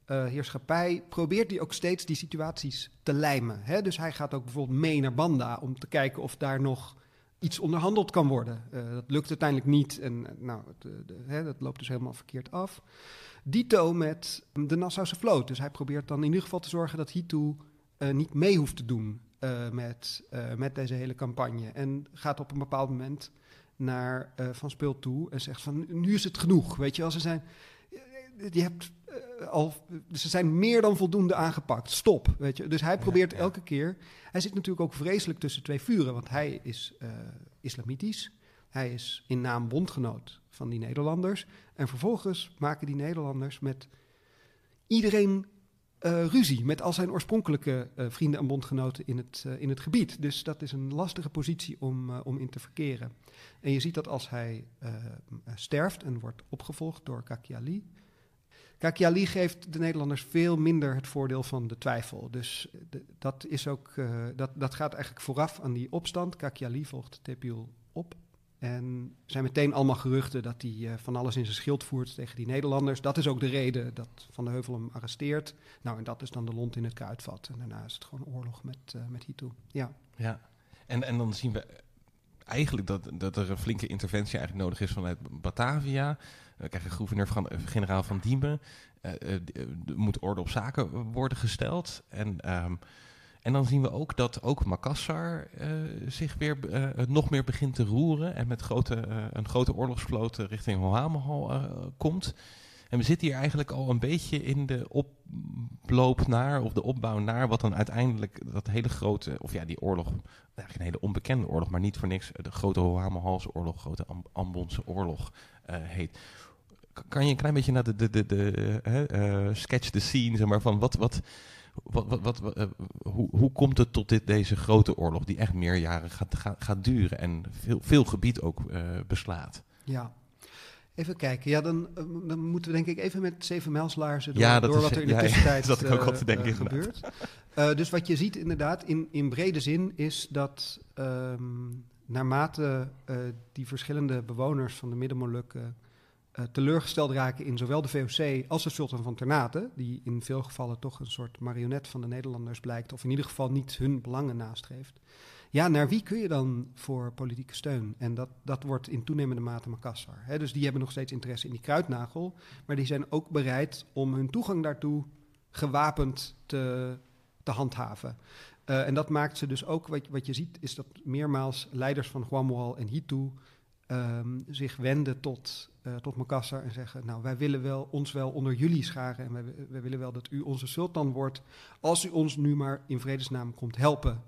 uh, heerschappij. probeert hij ook steeds die situaties te lijmen. Hè? Dus hij gaat ook bijvoorbeeld mee naar Banda. om te kijken of daar nog iets onderhandeld kan worden. Uh, dat lukt uiteindelijk niet. En uh, nou, de, de, hè, dat loopt dus helemaal verkeerd af. Dito met de Nassause vloot. Dus hij probeert dan in ieder geval te zorgen dat Hitu niet mee hoeft te doen. met, met deze hele campagne. En gaat op een bepaald moment naar uh, Van Speel toe en zegt van nu is het genoeg. Weet je wel, ze zijn, eh, je hebt, uh, al, ze zijn meer dan voldoende aangepakt. Stop. Weet je? Dus hij probeert ja, ja. elke keer. Hij zit natuurlijk ook vreselijk tussen twee vuren, want hij is uh, islamitisch. Hij is in naam bondgenoot van die Nederlanders. En vervolgens maken die Nederlanders met iedereen uh, ruzie met al zijn oorspronkelijke uh, vrienden en bondgenoten in het, uh, in het gebied. Dus dat is een lastige positie om, om in te verkeren. En je ziet dat als hij sterft en wordt opgevolgd door Kakiali. Kakiali geeft de Nederlanders veel minder het voordeel van de twijfel. Dus dat, is ook, dat, dat gaat eigenlijk vooraf aan die opstand. Kakiali volgt Tepiel op. En er zijn meteen allemaal geruchten dat hij van alles in zijn schild voert tegen die Nederlanders. Dat is ook de reden dat Van de Heuvel hem arresteert. Nou, en dat is dan de lont in het kruidvat. En daarna is het gewoon oorlog met, uh, met Hitu. Ja. ja, en, en dan zien we eigenlijk dat, dat er een flinke interventie eigenlijk nodig is vanuit Batavia. We krijgen gouverneur van, generaal van Diemen. Uh, moet orde op zaken worden gesteld. En, ehm, en dan zien we ook dat ook Makassar zich weer nog meer begint te roeren. En met grote, een grote oorlogsvloot richting Hohamahal komt. En we zitten hier eigenlijk al een beetje in de oploop naar, of de opbouw naar, wat dan uiteindelijk dat hele grote, of ja, die oorlog, eigenlijk een hele onbekende oorlog, maar niet voor niks de grote Hohamelhalse oorlog, grote Ambonse oorlog heet. Kan je een klein beetje naar de, de, de, de sketch the scene, zeg maar, van wat, wat, wat, wat, wat uh, hoe, hoe komt het tot dit, deze grote oorlog, die echt meerjaren gaat, gaat, gaat duren en veel, veel gebied ook beslaat? Ja, Even kijken, ja, dan, eh, dan moeten we denk ik even met zeven mijlslaarzen door, ja, door wat er in de ja, tussentijd ja, dat ik ook uh, te denken, uh, gebeurt. Uh, dus wat je ziet inderdaad in, in brede zin is dat um, naarmate die verschillende bewoners van de Middenmolukken teleurgesteld raken in zowel de VOC als de sultan van Ternate, die in veel gevallen toch een soort marionet van de Nederlanders blijkt, of in ieder geval niet hun belangen nastreeft, ja, naar wie kun je dan voor politieke steun? En dat, dat wordt in toenemende mate Makassar. Hè? Dus die hebben nog steeds interesse in die kruidnagel. Maar die zijn ook bereid om hun toegang daartoe gewapend te, te handhaven. Uh, en dat maakt ze dus ook, wat, wat je ziet, is dat meermaals leiders van Guamual en Hitu um, zich wenden tot, uh, tot Makassar en zeggen: Nou, wij willen wel, ons wel onder jullie scharen en wij, willen wel dat u onze sultan wordt, als u ons nu maar in vredesnaam komt helpen.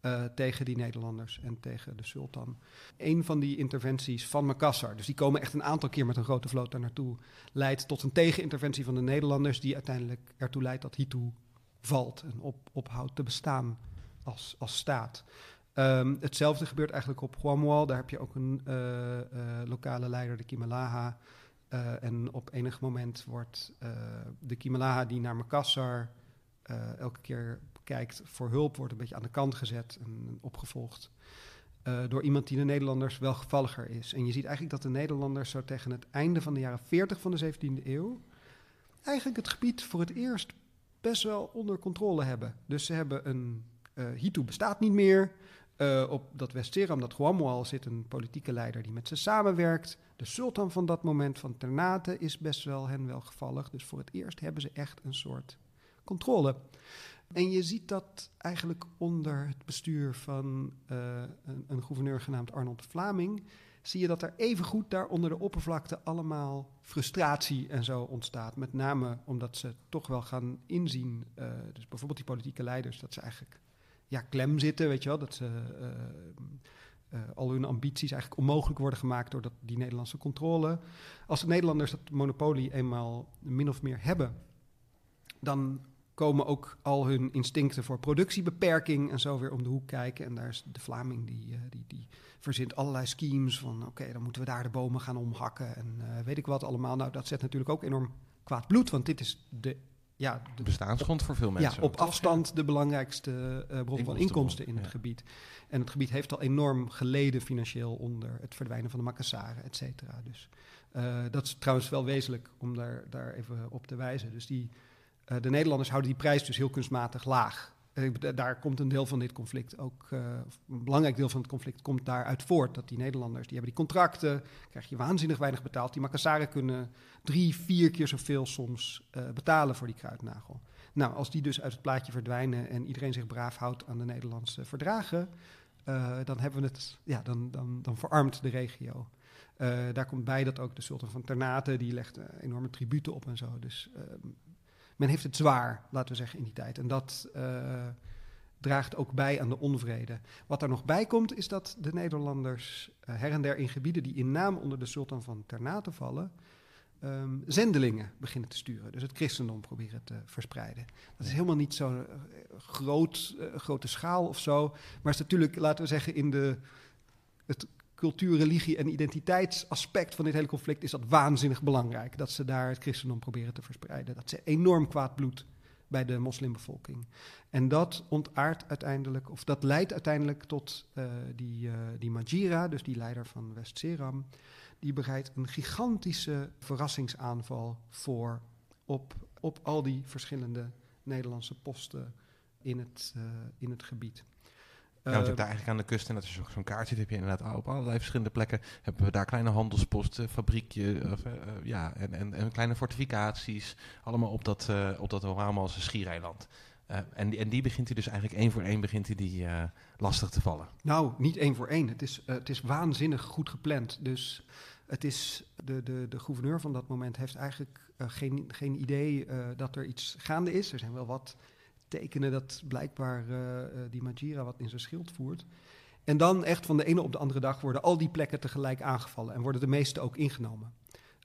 Uh, tegen die Nederlanders en tegen de sultan. Een van die interventies van Makassar, dus die komen echt een aantal keer met een grote vloot daar naartoe, leidt tot een tegeninterventie van de Nederlanders, die uiteindelijk ertoe leidt dat Hitu valt en op, ophoudt te bestaan als, als staat. Um, hetzelfde gebeurt eigenlijk op Guamual. Daar heb je ook een uh, uh, lokale leider, de Kimalaha. en op enig moment wordt de Kimalaha die naar Makassar elke keer kijkt voor hulp, wordt een beetje aan de kant gezet en opgevolgd. Door iemand die de Nederlanders wel gevalliger is. En je ziet eigenlijk dat de Nederlanders zo tegen het einde van de jaren 40 van de 17e eeuw eigenlijk het gebied voor het eerst best wel onder controle hebben. Dus ze hebben een. Hitu bestaat niet meer. Uh, op dat West-Seram, dat Guamual, zit een politieke leider die met ze samenwerkt. De sultan van dat moment van Ternate is best wel hen wel gevallig. Dus voor het eerst hebben ze echt een soort controle. En je ziet dat eigenlijk onder het bestuur van uh, een, gouverneur genaamd Arnold Vlaming. Zie je dat er evengoed daar onder de oppervlakte allemaal frustratie en zo ontstaat. Met name omdat ze toch wel gaan inzien, uh, dus bijvoorbeeld die politieke leiders, dat ze eigenlijk ja, klem zitten, weet je wel. Dat ze uh, al hun ambities eigenlijk onmogelijk worden gemaakt door dat, die Nederlandse controle. Als de Nederlanders dat monopolie eenmaal min of meer hebben, dan komen ook al hun instincten voor productiebeperking en zo weer om de hoek kijken. En daar is de Vlaming die, uh, die, die verzint allerlei schemes van oké, dan moeten we daar de bomen gaan omhakken en weet ik wat allemaal. Nou, dat zet natuurlijk ook enorm kwaad bloed, want dit is de... Ja, de bestaansgrond voor veel mensen. Ja, op afstand de belangrijkste uh, bron van inkomsten in het gebied. En het gebied heeft al enorm geleden financieel onder het verdwijnen van de makassaren, et cetera. Dus dat is trouwens wel wezenlijk om daar, daar even op te wijzen. Dus die uh, de Nederlanders houden die prijs dus heel kunstmatig laag. Uh, daar komt een deel van dit conflict ook, uh, een belangrijk deel van het conflict komt daaruit voort. Dat die Nederlanders, die hebben die contracten, krijg je waanzinnig weinig betaald. Die Makassaren kunnen drie, vier keer zoveel soms betalen voor die kruidnagel. Nou, als die dus uit het plaatje verdwijnen en iedereen zich braaf houdt aan de Nederlandse verdragen, dan hebben we het, ja, dan, dan, dan verarmt de regio. daar komt bij dat ook de sultan van Ternate, die legt enorme tributen op en zo. Dus ehm, men heeft het zwaar, laten we zeggen, in die tijd. En dat uh, draagt ook bij aan de onvrede. Wat er nog bij komt, is dat de Nederlanders uh, her en der in gebieden die in naam onder de sultan van Ternate vallen, um, zendelingen beginnen te sturen. Dus het christendom proberen te verspreiden. Dat is helemaal niet zo'n uh, groot, grote schaal of zo. Maar is natuurlijk, laten we zeggen, in de, het cultuur, religie en identiteitsaspect van dit hele conflict is dat waanzinnig belangrijk. Dat ze daar het christendom proberen te verspreiden. Dat ze enorm kwaad bloed bij de moslimbevolking. En dat ontaart uiteindelijk, of dat leidt uiteindelijk tot uh, die, uh, die Majira, dus die leider van West-Seram, die bereidt een gigantische verrassingsaanval voor op, op al die verschillende Nederlandse posten in het, uh, in het gebied. Ja, want daar eigenlijk aan de kust, en dat is zo'n kaart ziet, heb je inderdaad op allerlei verschillende plekken, hebben we daar kleine handelsposten, fabriekje, of, uh, ja, en, en, en, kleine fortificaties, allemaal op dat, uh, op dat schiereiland. En, die, en die begint hij dus eigenlijk één voor één begint hij die lastig te vallen. Nou, niet één voor één. Het is, het is waanzinnig goed gepland. Dus het is de, de, de gouverneur van dat moment heeft eigenlijk geen, geen idee dat er iets gaande is. Er zijn wel wat tekenen dat blijkbaar uh, die Majira wat in zijn schild voert. En dan echt van de ene op de andere dag worden al die plekken tegelijk aangevallen en worden de meeste ook ingenomen.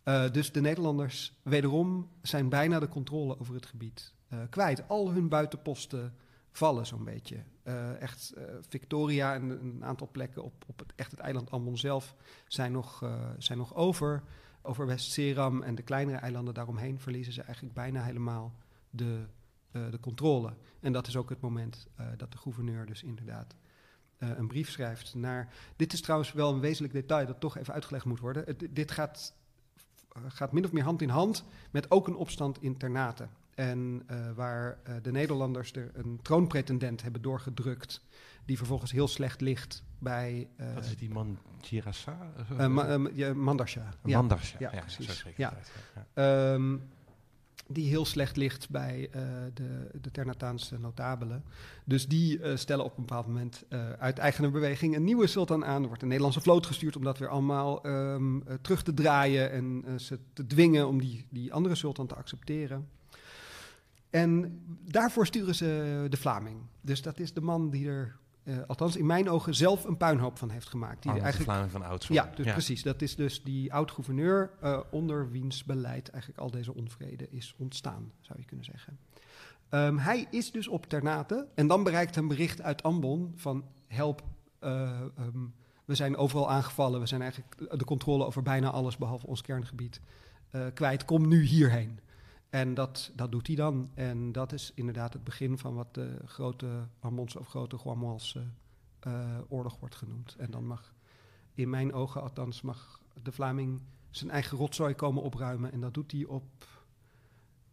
Uh, dus de Nederlanders wederom zijn bijna de controle over het gebied kwijt. Al hun buitenposten vallen zo'n beetje. echt Victoria en een aantal plekken op, op het, echt het eiland Ambon zelf zijn nog, zijn nog over. Over West-Seram en de kleinere eilanden daaromheen verliezen ze eigenlijk bijna helemaal de de controle. En dat is ook het moment uh, dat de gouverneur dus inderdaad uh, een brief schrijft naar... Dit is trouwens wel een wezenlijk detail dat toch even uitgelegd moet worden. Het, dit gaat, gaat min of meer hand in hand met ook een opstand in Ternate. En waar de Nederlanders er een troonpretendent hebben doorgedrukt... die vervolgens heel slecht ligt bij... Wat is die man Girassa? Ma ja. Ja, ja, ja, precies. Ja. ja. Um, die heel slecht ligt bij uh, de, de Ternataanse notabelen. Dus die uh, stellen op een bepaald moment uh, uit eigene beweging een nieuwe sultan aan. Er wordt een Nederlandse vloot gestuurd om dat weer allemaal um, terug te draaien en ze te dwingen om die, die andere sultan te accepteren. En daarvoor sturen ze de Vlaming. Dus dat is de man die er uh, althans in mijn ogen, zelf een puinhoop van heeft gemaakt. Die oh, eigenlijk, van oud Ja, dus ja. precies. Dat is dus die oud-gouverneur uh, onder wiens beleid eigenlijk al deze onvrede is ontstaan, zou je kunnen zeggen. Um, hij is dus op Ternate en dan bereikt een bericht uit Ambon van help, uh, um, we zijn overal aangevallen, we zijn eigenlijk de controle over bijna alles behalve ons kerngebied kwijt, kom nu hierheen. En dat, dat doet hij dan. En dat is inderdaad het begin van wat de grote Ambonse of grote Guamoalse uh, oorlog wordt genoemd. En dan mag, in mijn ogen althans, mag de Vlaming zijn eigen rotzooi komen opruimen. En dat doet hij op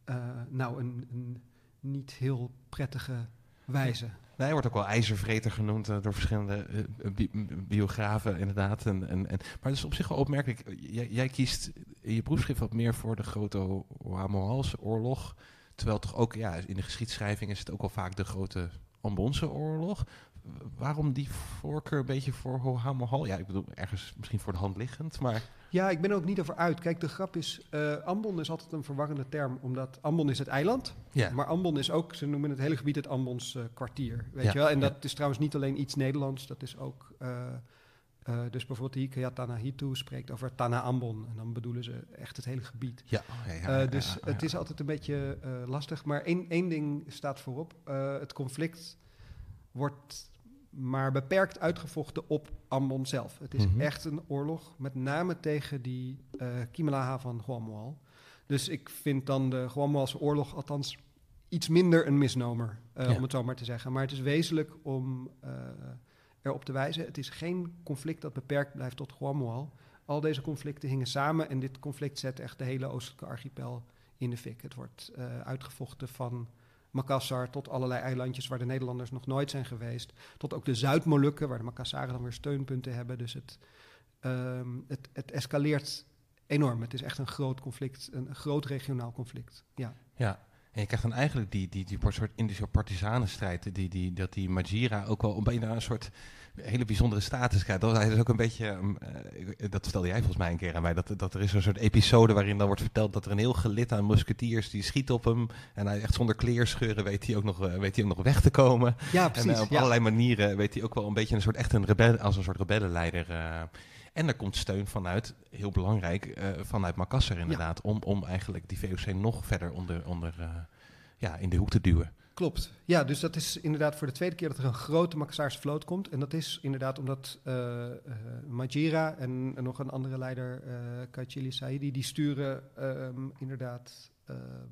uh, nou, een, een niet heel prettige wijze. Nee, hij wordt ook wel ijzervreter genoemd uh, door verschillende uh, bi biografen, inderdaad. En, en, en, maar het is op zich wel opmerkelijk. Jij, kiest in je proefschrift wat meer voor de grote Oamohalse oorlog. Terwijl toch ook, ja, in de geschiedschrijving is het ook wel vaak de grote Ambonse oorlog. Waarom die voorkeur een beetje voor Hohamohal? Ja, ik bedoel, ergens misschien voor de hand liggend, maar... Ja, ik ben er ook niet over uit. Kijk, de grap is, uh, Ambon is altijd een verwarrende term, omdat Ambon is het eiland, ja. maar Ambon is ook, ze noemen het hele gebied het Ambons uh, kwartier, weet ja. je wel? En dat is trouwens niet alleen iets Nederlands, dat is ook... Uh, uh, dus bijvoorbeeld Hikaya Tanahitu spreekt over Tana Ambon. En dan bedoelen ze echt het hele gebied. Ja, uh, dus het is altijd een beetje lastig. Maar één, één ding staat voorop. het conflict wordt maar beperkt uitgevochten op Ambon zelf. Het is mm -hmm. echt een oorlog, met name tegen die Kimelaha van Guamual. Dus ik vind dan de Guamualse oorlog althans iets minder een misnomer, ja. om het zo maar te zeggen. Maar het is wezenlijk om erop te wijzen. Het is geen conflict dat beperkt blijft tot Guamual. Al deze conflicten hingen samen en dit conflict zet echt de hele oostelijke archipel in de fik. Het wordt uh, uitgevochten van Makassar tot allerlei eilandjes waar de Nederlanders nog nooit zijn geweest. Tot ook de Zuid-Molukken, waar de Makassaren dan weer steunpunten hebben. Dus het, um, het, het escaleert enorm. Het is echt een groot conflict, een groot regionaal conflict. Ja. Ja, en je krijgt dan eigenlijk die, die, die soort Indische partisanenstrijd, die, die, dat die Majira ook wel bijna een soort hele bijzondere status krijgt. Dat is ook een beetje, uh, dat vertelde jij volgens mij een keer aan mij, dat, dat er is een soort episode waarin dan wordt verteld dat er een heel gelid aan musketiers die schiet op hem en hij echt zonder kleerscheuren weet hij ook nog, uh, weet hij ook nog weg te komen. Ja, precies. En uh, op ja. allerlei manieren weet hij ook wel een beetje een soort echt een rebel, als een soort rebellenleider. En er komt steun vanuit, heel belangrijk, uh, vanuit Makassar inderdaad, ja. om, om eigenlijk die VOC nog verder onder, onder uh, ja, in de hoek te duwen. Klopt. Ja, dus dat is inderdaad voor de tweede keer dat er een grote Makassaarse vloot komt. En dat is inderdaad omdat uh, Majira en, en, nog een andere leider, uh, Kachili Saidi, die sturen um, inderdaad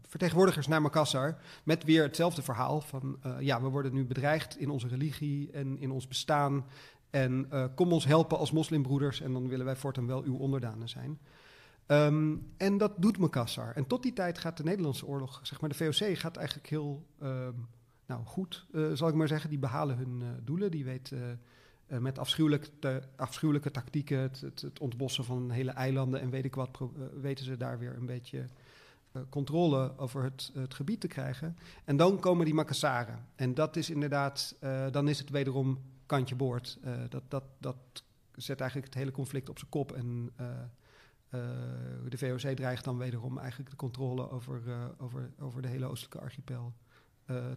vertegenwoordigers naar Makassar met weer hetzelfde verhaal van ja, we worden nu bedreigd in onze religie en in ons bestaan en kom ons helpen als moslimbroeders en dan willen wij voortaan wel uw onderdanen zijn. Ehm, en dat doet Makassar. En tot die tijd gaat de Nederlandse oorlog, zeg maar de VOC, gaat eigenlijk heel ehm, nou, goed, uh, zal ik maar zeggen. Die behalen hun uh, doelen. Die weet met afschuwelijke, afschuwelijke tactieken, het, het, het, ontbossen van hele eilanden en weet ik wat, weten ze daar weer een beetje controle over het, het, gebied te krijgen. En dan komen die Makassaren. En dat is inderdaad, dan is het wederom kantje boord. dat, dat, dat zet eigenlijk het hele conflict op zijn kop en uh, de VOC dreigt dan wederom eigenlijk de controle over, over, over de hele oostelijke archipel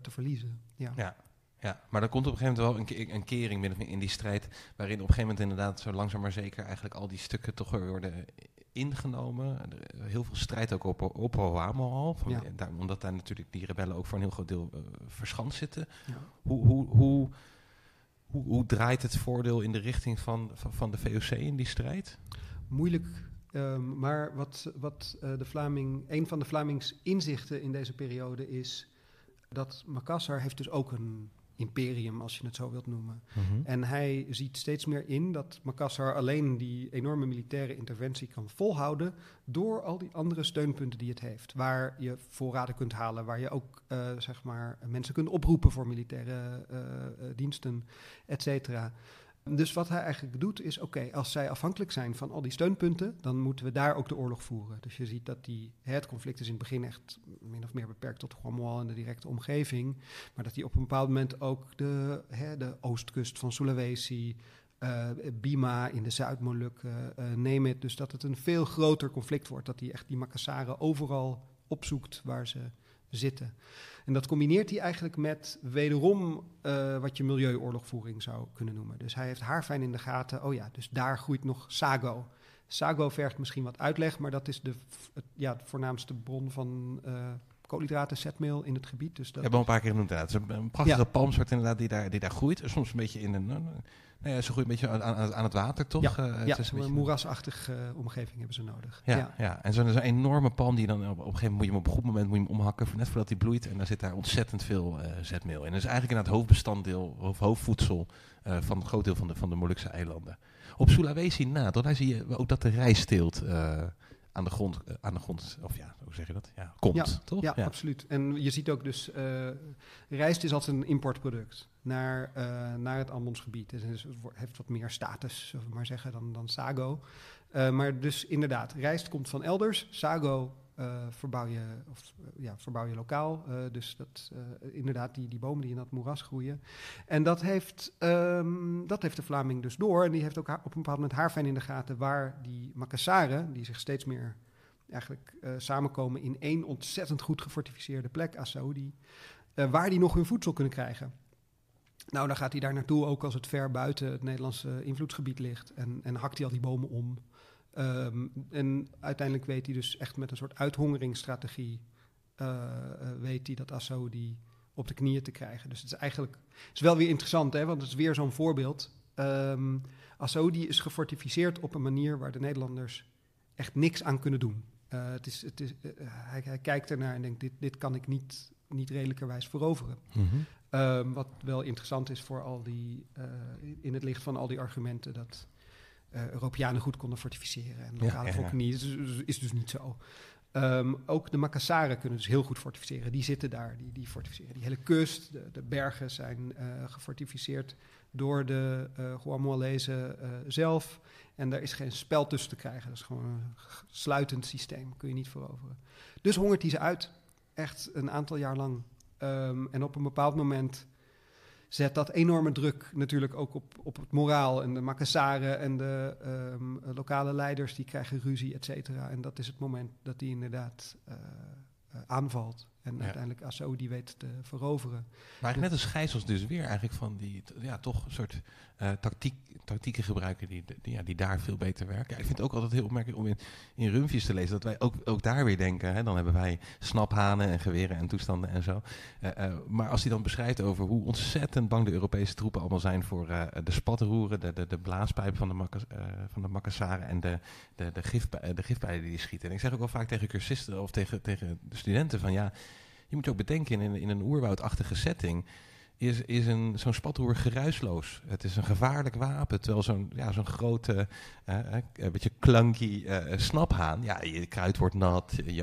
te verliezen. Ja. ja. Ja, maar er komt op een gegeven moment wel een, een kering binnen in die strijd, waarin op een gegeven moment inderdaad zo langzaam maar zeker eigenlijk al die stukken toch weer worden ingenomen. Heel veel strijd ook op, op Oamo al, van, ja. daar, omdat daar natuurlijk die rebellen ook voor een heel groot deel uh, verschanst zitten. Ja. Hoe, hoe, hoe, hoe, hoe draait het voordeel in de richting van, van, de VOC in die strijd? Moeilijk Um, maar wat, wat uh, de Vlaming, een van de Vlamings inzichten in deze periode is dat Makassar heeft dus ook een imperium, als je het zo wilt noemen. Mm -hmm. En hij ziet steeds meer in dat Makassar alleen die enorme militaire interventie kan volhouden door al die andere steunpunten die het heeft. Waar je voorraden kunt halen, waar je ook uh, zeg maar mensen kunt oproepen voor militaire uh, diensten, et cetera. Dus wat hij eigenlijk doet is, oké, als zij afhankelijk zijn van al die steunpunten, dan moeten we daar ook de oorlog voeren. Dus je ziet dat die, het conflict is in het begin echt min of meer beperkt tot Guamual en de directe omgeving. Maar dat hij op een bepaald moment ook de, hè, de oostkust van Sulawesi, uh, Bima in de Zuid-Molukken, uh, neem het. Dus dat het een veel groter conflict wordt. Dat hij echt die Makassaren overal opzoekt waar ze zitten. En dat combineert hij eigenlijk met wederom uh, wat je milieuoorlogvoering zou kunnen noemen. Dus hij heeft haarfijn in de gaten. Oh ja, dus daar groeit nog sago. Sago vergt misschien wat uitleg, maar dat is de, ja, voornaamste bron van uh, koolhydraten, zetmeel in het gebied. Dus dat hebben we een paar keer genoemd. Het is een prachtige ja. palmsoort inderdaad die daar, die daar groeit. Soms een beetje in een... Nou ja, ze groeit een beetje aan, aan, aan het water, toch? Ja, uh, ja een, een moerasachtige uh, omgeving hebben ze nodig. Ja, ja. ja. en zo'n zo enorme palm die dan op, op een gegeven moment moet je hem op een goed moment moet je hem omhakken, net voordat hij bloeit. En daar zit daar ontzettend veel uh, zetmeel in. Dat is eigenlijk in het hoofdbestanddeel, of hoofdvoedsel van een groot deel van de, van de Molukse eilanden. Op Sulawesi na, daar zie je ook dat de rijsteelt aan de grond, uh, aan de grond, of ja, hoe zeg je dat? Ja, komt, ja, toch? Ja, ja, absoluut. En je ziet ook dus, uh, rijst is altijd een importproduct naar, uh, naar het Ambonsgebied. Dus het heeft wat meer status, zullen we maar zeggen, dan, dan sago. maar dus inderdaad, rijst komt van elders, sago uh, verbouw, je, of, uh, ja, verbouw je lokaal. Uh, dus dat, inderdaad, die, die bomen die in dat moeras groeien. En dat heeft, um, dat heeft de Vlaming dus door. En die heeft ook haar, op een bepaald moment haarfijn in de gaten waar die Makassaren, die zich steeds meer eigenlijk samenkomen in één ontzettend goed gefortificeerde plek, Assaudi, waar die nog hun voedsel kunnen krijgen. Nou, dan gaat hij daar naartoe, ook als het ver buiten het Nederlandse invloedsgebied ligt. En, en hakt hij al die bomen om. Um, en uiteindelijk weet hij dus echt met een soort uithongeringsstrategie, uh, uh, weet hij dat Assaudi op de knieën te krijgen. Dus het is eigenlijk, is wel weer interessant, hè, want het is weer zo'n voorbeeld. Um, Assaudi is gefortificeerd op een manier waar de Nederlanders echt niks aan kunnen doen. Uh, het is, het is, hij, hij, kijkt ernaar en denkt, dit, dit kan ik niet, niet redelijkerwijs veroveren. Mm -hmm. um, wat wel interessant is voor al die, in het licht van al die argumenten dat Europeanen goed konden fortificeren en lokale ja, volken niet. Dat is, is, dus niet zo. Um, ook de Makassaren kunnen dus heel goed fortificeren. Die zitten daar, die, die fortificeren. Die hele kust, de, de bergen zijn uh, gefortificeerd door de uh, Guamualezen uh, zelf. En daar is geen spel tussen te krijgen. Dat is gewoon een sluitend systeem, kun je niet veroveren. Dus hongert hij ze uit, echt een aantal jaar lang. Um, en op een bepaald moment zet dat enorme druk natuurlijk ook op, op het moraal. En de Makassaren en de um, lokale leiders die krijgen ruzie, et cetera. En dat is het moment dat die inderdaad uh, uh, aanvalt. En Ja. uiteindelijk Assaoudi weet te veroveren. Maar net als Gijsels dus weer eigenlijk van die, ja, toch een soort eh, tactiek, tactieken gebruiken die, die, ja, die daar veel beter werken. Ja, ik vind het ook altijd heel opmerkelijk om in, in Rumpjes te lezen, dat wij ook, ook daar weer denken, hè, dan hebben wij snaphanen en geweren en toestanden en zo. Eh, eh, maar als hij dan beschrijft over hoe ontzettend bang de Europese troepen allemaal zijn voor de spatroeren, de, de, de blaaspijp van de, Makas, van de Makassaren en de, de, de, gifpij- de gifpijlen die die schieten. En ik zeg ook wel vaak tegen cursisten of tegen, tegen de studenten van ja, je moet ook bedenken in, in een oerwoudachtige setting is, is een, zo'n spatroer geruisloos. Het is een gevaarlijk wapen. Terwijl zo'n ja, zo'n grote, eh, een beetje clunky eh, snaphaan. Ja, je kruid wordt nat. Je,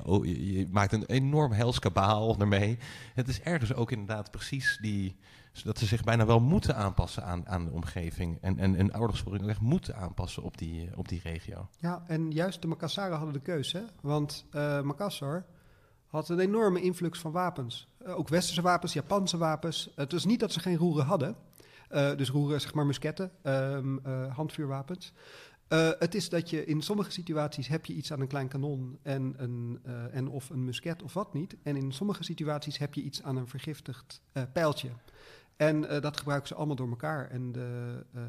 je, maakt een enorm hels kabaal ermee. Het is ergens ook inderdaad precies die... Dat ze zich bijna wel moeten aanpassen aan, aan de omgeving. En, en een oorlogsvoering ook echt moeten aanpassen op die, op die regio. Ja, en juist de Makassaren hadden de keus, hè? Want eh Makassar had een enorme influx van wapens. Eh, ook westerse wapens, Japanse wapens. Het was niet dat ze geen roeren hadden. Eh, dus roeren, zeg maar musketten, ehm, eh, handvuurwapens. Het is dat je in sommige situaties heb je iets aan een klein kanon en, een, en of een musket of wat niet. En in sommige situaties heb je iets aan een vergiftigd pijltje. En eh, dat gebruiken ze allemaal door elkaar. En de, eh,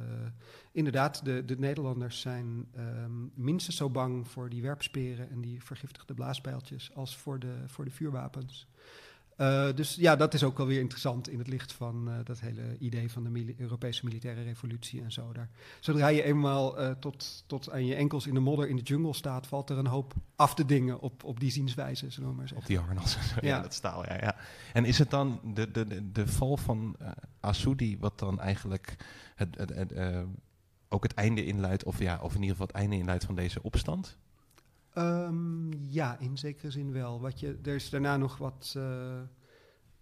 inderdaad, de, de Nederlanders zijn ehm, minstens zo bang voor die werpsperen en die vergiftigde blaaspijltjes als voor de, voor de vuurwapens. Eh, dus ja, dat is ook wel weer interessant in het licht van eh, dat hele idee van de mili- Europese militaire revolutie en zo. Daar. Zodra je eenmaal eh, tot, tot aan je enkels in de modder in de jungle staat, valt er een hoop af te dingen op, op die zienswijze, zullen we maar Op zeggen. die harnas. ja. Ja. dat staal, ja, ja. En is het dan de, de, de, de val van Assoudi wat dan eigenlijk het, het, het, ook het einde inluidt, of, ja, of in ieder geval het einde inluidt van deze opstand? Ehm, ja, in zekere zin wel. Wat je, er is daarna nog wat, eh,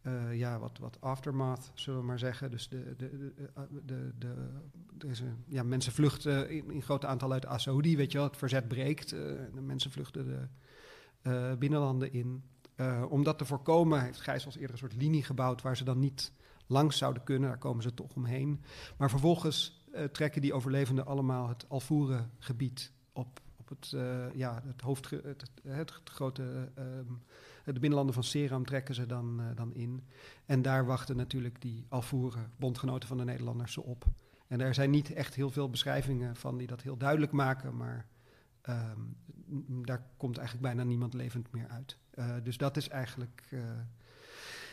eh, ja, wat, wat aftermath, zullen we maar zeggen. Dus de, de, de, eh, de, de, ja, mensen vluchten in, in grote aantal uit Assaoudi, weet je wel. Het verzet breekt. de mensen vluchten de binnenlanden in. Om dat te voorkomen heeft Gijsels eerder een soort linie gebouwd waar ze dan niet langs zouden kunnen. Daar komen ze toch omheen. Maar vervolgens trekken die overlevenden allemaal het Alvoeren gebied op. Op het, eh, ja, het, hoofd, het, het, het grote, ehm, de binnenlanden van Seram trekken ze dan, eh, dan in. En daar wachten natuurlijk die Alvoeren, bondgenoten van de Nederlanders, ze op. En er zijn niet echt heel veel beschrijvingen van die dat heel duidelijk maken, maar ehm, daar komt eigenlijk bijna niemand levend meer uit. Eh, dus dat is eigenlijk, eh,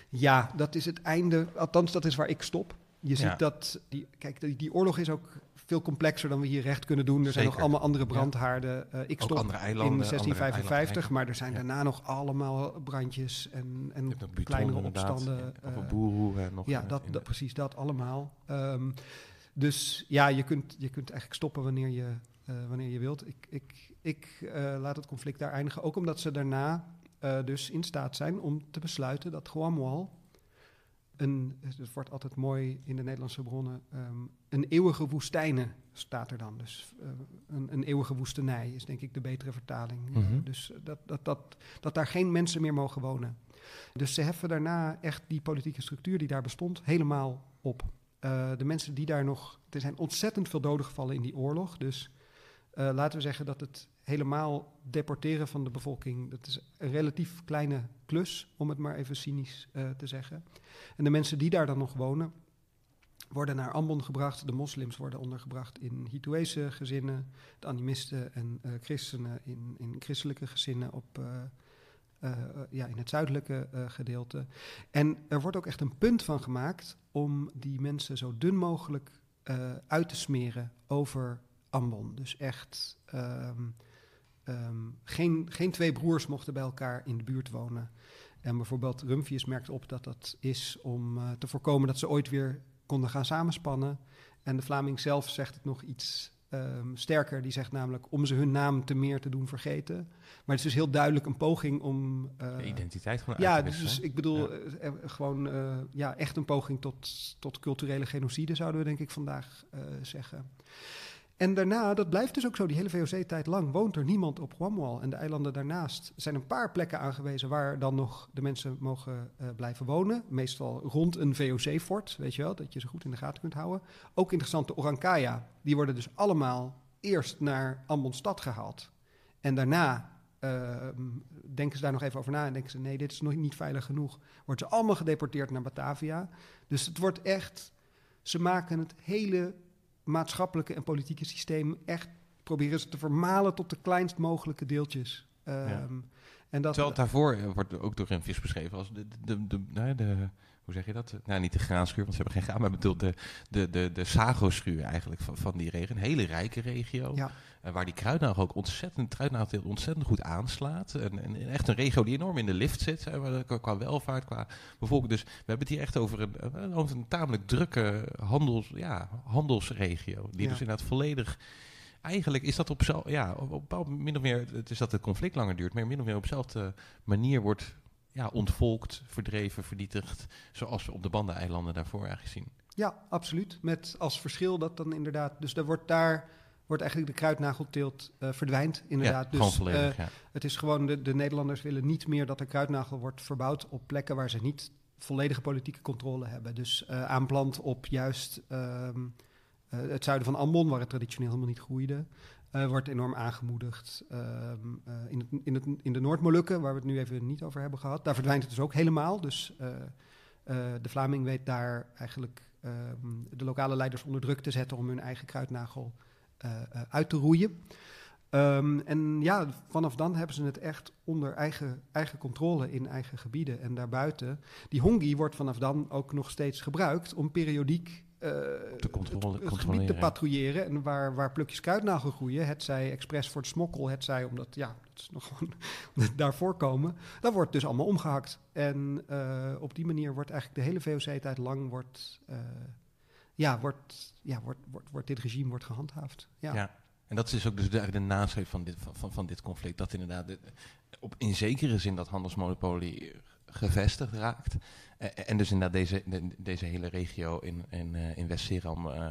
ja, dat is het einde. Althans, dat is waar ik stop. Je Ja. ziet dat, die, kijk, die, die oorlog is ook veel complexer dan we hier recht kunnen doen. Er zijn nog allemaal andere brandhaarden. Eh, ik stop andere in eilanden. andere 1655, eilanden. maar er zijn Ja. daarna nog allemaal brandjes en, en kleinere opstanden. ja, Of eh, een boeroe eh, nog. ja, eh, dat, in dat, precies dat allemaal. Ehm, dus ja, je kunt, je kunt eigenlijk stoppen wanneer je, eh, wanneer je wilt. Ik, ik, ik eh, laat het conflict daar eindigen, ook omdat ze daarna eh, dus in staat zijn om te besluiten dat Guamwal een, het wordt altijd mooi in de Nederlandse bronnen, ehm, een eeuwige woestijne staat er dan. Dus eh, een, een eeuwige woestenij is denk ik de betere vertaling. Eh, Mhm. dus dat, dat, dat, dat daar geen mensen meer mogen wonen. Dus ze heffen daarna echt die politieke structuur die daar bestond helemaal op. Eh, de mensen die daar nog. Er zijn ontzettend veel doden gevallen in die oorlog. Dus eh, laten we zeggen dat het helemaal deporteren van de bevolking. dat is een relatief kleine klus, om het maar even cynisch eh, te zeggen. En de mensen die daar dan nog wonen. worden naar Ambon gebracht. De moslims worden ondergebracht in Hituese gezinnen. De animisten en eh, christenen in, in christelijke gezinnen op. eh, ja, in het zuidelijke gedeelte. En er wordt ook echt een punt van gemaakt om die mensen zo dun mogelijk uit te smeren over Ambon. Dus echt ehm, ehm, geen, geen twee broers mochten bij elkaar in de buurt wonen. En bijvoorbeeld Rumphius merkt op dat dat is om eh, te voorkomen dat ze ooit weer konden gaan samenspannen. En de Vlaming zelf zegt het nog iets ehm, sterker. Die zegt namelijk om ze hun naam te meer te doen vergeten. Maar het is dus heel duidelijk een poging om... eh, de identiteit gewoon ja, uit te dus wisselen. ik bedoel, Ja. eh, gewoon ja, echt een poging tot, tot culturele genocide, zouden we denk ik vandaag zeggen. En daarna, dat blijft dus ook zo, die hele VOC-tijd lang, woont er niemand op Guamwal. En de eilanden daarnaast zijn een paar plekken aangewezen waar dan nog de mensen mogen eh, blijven wonen. Meestal rond een VOC-fort, weet je wel, dat je ze goed in de gaten kunt houden. Ook interessant, de die worden dus allemaal eerst naar Ambon stad gehaald. En daarna ehm, denken ze daar nog even over na en denken ze: nee, dit is nog niet veilig genoeg. Worden ze allemaal gedeporteerd naar Batavia. Dus het wordt echt. Ze maken het hele maatschappelijke en politieke systeem echt. proberen ze te vermalen tot de kleinst mogelijke deeltjes. Ehm, en dat, Terwijl het daarvoor eh, wordt ook door een vis beschreven als de, de, de, de, de hoe zeg je dat? Nou, niet de graanschuur, want ze hebben geen graan, maar bedoel de, de, de, de sago-schuur eigenlijk van, van die regio. Een hele rijke regio. Ja. Uh, waar die kruidnagel ook ontzettend, kruidnagel ontzettend goed aanslaat. En, en, echt een regio die enorm in de lift zit, qua, qua welvaart, qua bevolking. Dus we hebben het hier echt over een, over een tamelijk drukke handels, ja, handelsregio. Die Ja. dus inderdaad volledig eigenlijk is dat op zo, ja, op, op, op min of meer, het is dat het conflict langer duurt, maar min of meer op dezelfde manier wordt ja, ontvolkt, verdreven, vernietigd, zoals we op de Banda-eilanden daarvoor eigenlijk zien. Ja, absoluut. Met als verschil dat dan inderdaad. Dus daar wordt daar wordt eigenlijk de kruidnagelteelt eh, verdwijnt. Inderdaad. ja, dus eh, ja. het is gewoon de, de Nederlanders willen niet meer dat de kruidnagel wordt verbouwd op plekken waar ze niet volledige politieke controle hebben. Dus eh, aanplant op juist ehm, eh, het zuiden van Ambon, waar het traditioneel helemaal niet groeide. Eh, wordt enorm aangemoedigd. Ehm, eh, in, het, in, het, in de Noord-Molukken, waar we het nu even niet over hebben gehad, daar verdwijnt het dus ook helemaal. Dus eh, de Vlaming weet daar eigenlijk ehm, de lokale leiders onder druk te zetten om hun eigen kruidnagel uit te roeien. Ehm, en ja, vanaf dan hebben ze het echt onder eigen, eigen controle in eigen gebieden en daarbuiten. Die hongi wordt vanaf dan ook nog steeds gebruikt om periodiek Te controle- het, het gebied controleren, te patrouilleren. En waar, waar plukjes kruidnagel groeien, het zij expres voor het smokkel, het zij omdat, ja, dat is nog gewoon omdat het daar voorkomen. Dat wordt dus allemaal omgehakt. En eh, op die manier wordt eigenlijk de hele VOC-tijd lang wordt, eh, ja, wordt, ja, wordt, wordt, wordt dit regime wordt gehandhaafd. Ja. Ja. En dat is ook dus de, de nasleep van dit, van, van, van dit conflict. Dat inderdaad de- op, in zekere zin dat handelsmonopolie gevestigd raakt. Eh, en dus inderdaad deze, de- deze hele regio in, in, eh, in West-Seram eh,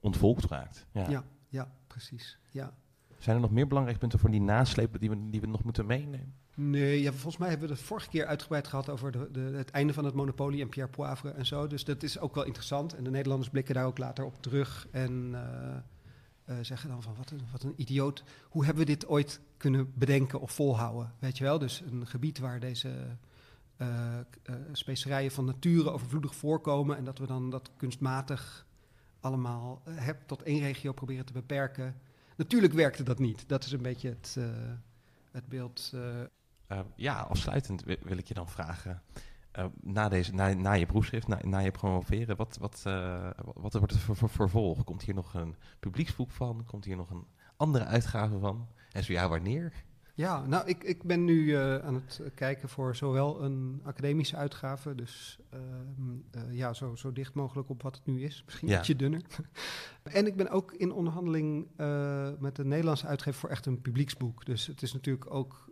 ontvolkt raakt. Ja. Ja, ja, precies. Ja. Zijn er nog meer belangrijke punten voor die nasleep die we, die we nog moeten meenemen? Nee, ja, volgens mij hebben we het vorige keer uitgebreid gehad over de, de, het einde van het monopolie en Pierre Poivre en zo. Dus dat is ook wel interessant. En de Nederlanders blikken daar ook later op terug en zeggen dan van wat een, wat een idioot. Hoe hebben we dit ooit kunnen bedenken of volhouden? Weet je wel, dus een gebied waar deze specerijen van nature overvloedig voorkomen en dat we dan dat kunstmatig allemaal eh, heb, tot één regio proberen te beperken. Natuurlijk werkte dat niet. Dat is een beetje het, eh, het beeld. eh, Eh, ja, afsluitend wi- wil ik je dan vragen. eh, na, deze, na, na je proefschrift, na, je promoveren, wat, wat, eh, wat, wordt het voor, voor vervolg? Komt hier nog een publieksboek van? Komt hier nog een andere uitgave van? En zo ja, wanneer? Ja, nou, ik, ik ben nu eh, aan het eh, kijken voor zowel een academische uitgave, dus ehm, eh, ja, zo, zo dicht mogelijk op wat het nu is, misschien Ja. ietsje dunner. en ik ben ook in onderhandeling met de Nederlandse uitgever voor echt een publieksboek. Dus het is natuurlijk ook,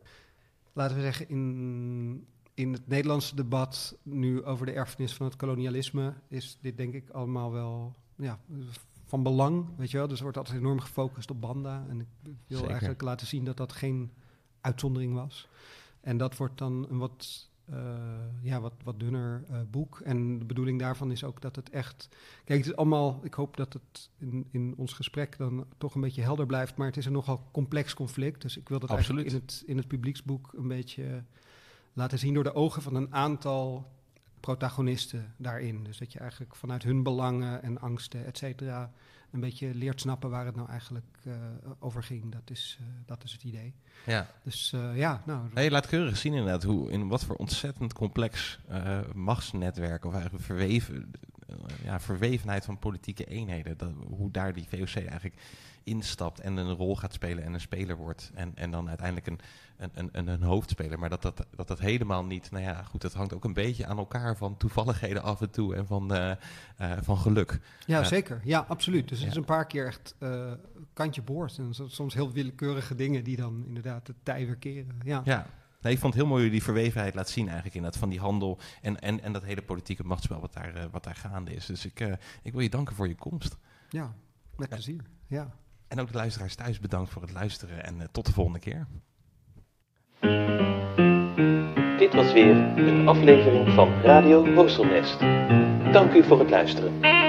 laten we zeggen, in, in het Nederlandse debat nu over de erfenis van het kolonialisme, is dit denk ik allemaal wel ja, van belang, weet je wel. Dus er wordt altijd enorm gefocust op Banda en ik wil Zeker. eigenlijk laten zien dat dat geen uitzondering was. En dat wordt dan een wat, eh, ja, wat, wat dunner eh, boek. En de bedoeling daarvan is ook dat het echt... Kijk, het is allemaal... Ik hoop dat het in, in ons gesprek dan toch een beetje helder blijft. Maar het is een nogal complex conflict. Dus ik wil dat Absoluut. eigenlijk in het, in het publieksboek een beetje laten zien... door de ogen van een aantal protagonisten daarin. Dus dat je eigenlijk vanuit hun belangen en angsten, et cetera... een beetje leert snappen waar het nou eigenlijk eh, over ging. Dat is, eh, dat is het idee. Ja. Dus eh, ja, nou... Hey, laat keurig zien inderdaad hoe, in wat voor ontzettend complex machtsnetwerk of eigenlijk verweven, ja, verwevenheid van politieke eenheden, dat, hoe daar die VOC eigenlijk instapt en een rol gaat spelen en een speler wordt en, en dan uiteindelijk een, een, een, een, hoofdspeler. Maar dat dat, dat dat helemaal niet, nou ja, goed, dat hangt ook een beetje aan elkaar van toevalligheden af en toe en van, eh, eh, van geluk. Ja, zeker. Ja, absoluut. Dus het Ja. is een paar keer echt eh, kantje boord. En so- soms heel willekeurige dingen die dan inderdaad de tij weer keren. Ja, Ja. Nee, ik vond het heel mooi hoe je die verwevenheid laat zien eigenlijk inderdaad van die handel en, en, en dat hele politieke machtsspel wat daar, wat daar gaande is. Dus ik, ik wil je danken voor je komst. ja met plezier. Ja. En ook de luisteraars thuis bedankt voor het luisteren en eh, tot de volgende keer. Dit was weer een aflevering van Radio Horselnest. Dank u voor het luisteren.